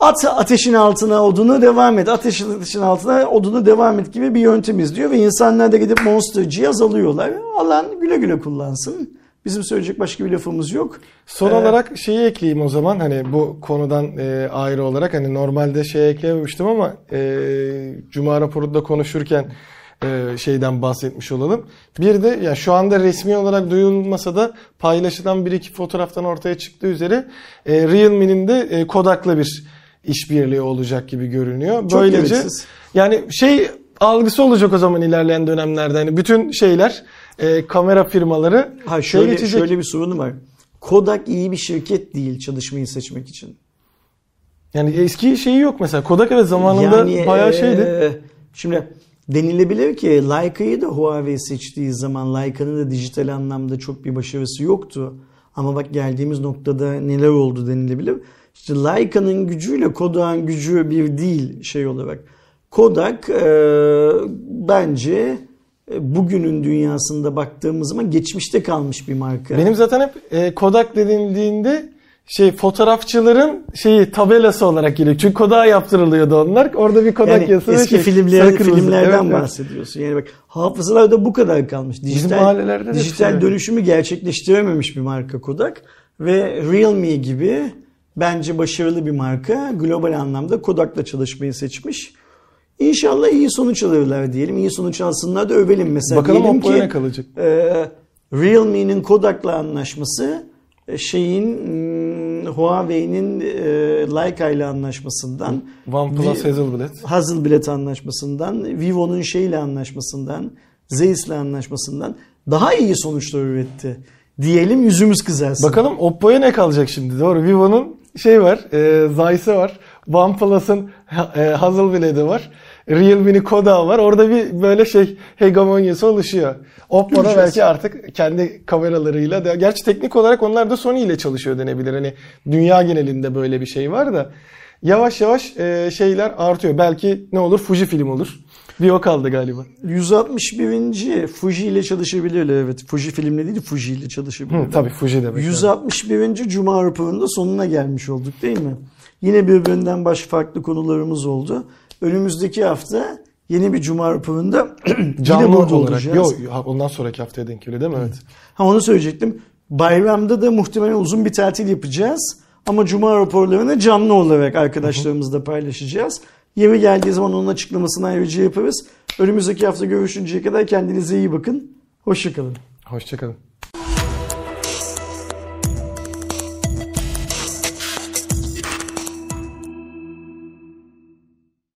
at ateşin altına odunu devam et, ateşin, ateşin altına odunu devam et gibi bir yöntem izliyor. Ve insanlar da gidip Monster cihaz alıyorlar. Alan güle güle kullansın. Bizim söyleyecek başka bir lafımız yok. Son Ee, olarak şeyi ekleyeyim o zaman hani bu konudan e, ayrı olarak hani normalde şey eklememiştim ama e, Cuma raporunda konuşurken e, şeyden bahsetmiş olalım. Bir de ya şu anda resmi olarak duyulmasa da paylaşılan bir iki fotoğraftan ortaya çıktığı üzere e, Realme'nin de e, Kodak'la bir işbirliği olacak gibi görünüyor. Çok Böylece gereksiz. yani şey algısı olacak o zaman ilerleyen dönemlerde hani bütün şeyler e, kamera firmaları Ha şöyle geçecek. şöyle bir sorunu var. Kodak iyi bir şirket değil çalışmayı seçmek için. Yani eski şeyi yok mesela. Kodak evet zamanında bayağı e, şeydi. Şimdi denilebilir ki Leica'yı da Huawei seçtiği zaman Leica'nın da dijital anlamda çok bir başarısı yoktu. Ama bak geldiğimiz noktada neler oldu denilebilir. İşte Leica'nın gücüyle Kodak'ın gücü bir değil şey olarak. Kodak e, bence e, bugünün dünyasında baktığımız zaman geçmişte kalmış bir marka. Benim zaten hep e, Kodak denildiğinde şey fotoğrafçıların şeyi tabelası olarak geliyor. Çünkü Kodak'a yaptırılıyordu onlar. Orada bir Kodak yani yazısı eski şey, filmler, filmlerden Evet, bahsediyorsun. Yani bak hafızalarda bu kadar kalmış. Dijital, de dijital dönüşümü gerçekleştirememiş bir marka Kodak. Ve Realme gibi bence başarılı bir marka global anlamda Kodak'la çalışmayı seçmiş. İnşallah iyi sonuç alırlar diyelim. İyi sonuç alsınlar da övelim. Mesela Bakalım diyelim Oppo'ya ki, ne kalacak? e, Realme'nin Kodak'la anlaşması e, şeyin hmm, Huawei'nin e, Leica ile anlaşmasından OnePlus Hazelblad. Hasselblad anlaşmasından, Vivo'nun şeyle anlaşmasından, Zeiss'le anlaşmasından daha iyi sonuçlar üretti. Diyelim yüzümüz kızarsın. Bakalım Oppo'ya ne kalacak şimdi? Doğru. Vivo'nun şey var. E, Zeiss'i var. OnePlus'ın e, Hazelblad'i var. Realme'nin Kodak'ı var. Orada bir böyle şey hegemonyası oluşuyor. Oppo'da Göreceğiz. belki artık kendi kameralarıyla da gerçi teknik olarak onlar da Sony ile çalışıyor denebilir. Hani dünya genelinde böyle bir şey var da yavaş yavaş e, şeyler artıyor. Belki ne olur? Fuji film olur. Bir o kaldı galiba. 161. Fuji ile çalışabilirler evet. Fuji filmle değil Fuji ile çalışabilirler. Hı, tabii Fuji demek. 161. Cuma raporunda sonuna gelmiş olduk değil mi? Yine birbirinden baş farklı konularımız oldu. Önümüzdeki hafta yeni bir Cuma raporunda Canlı burada olarak. olacağız. Yok ondan sonraki haftaya denk geliyor değil mi? Evet. Ha onu söyleyecektim. Bayramda da muhtemelen uzun bir tatil yapacağız. Ama Cuma raporlarını canlı olarak arkadaşlarımızla paylaşacağız. Yeri geldiği zaman onun açıklamasını ayrıca yaparız. Önümüzdeki hafta görüşünceye kadar kendinize iyi bakın. Hoşçakalın. Hoşçakalın.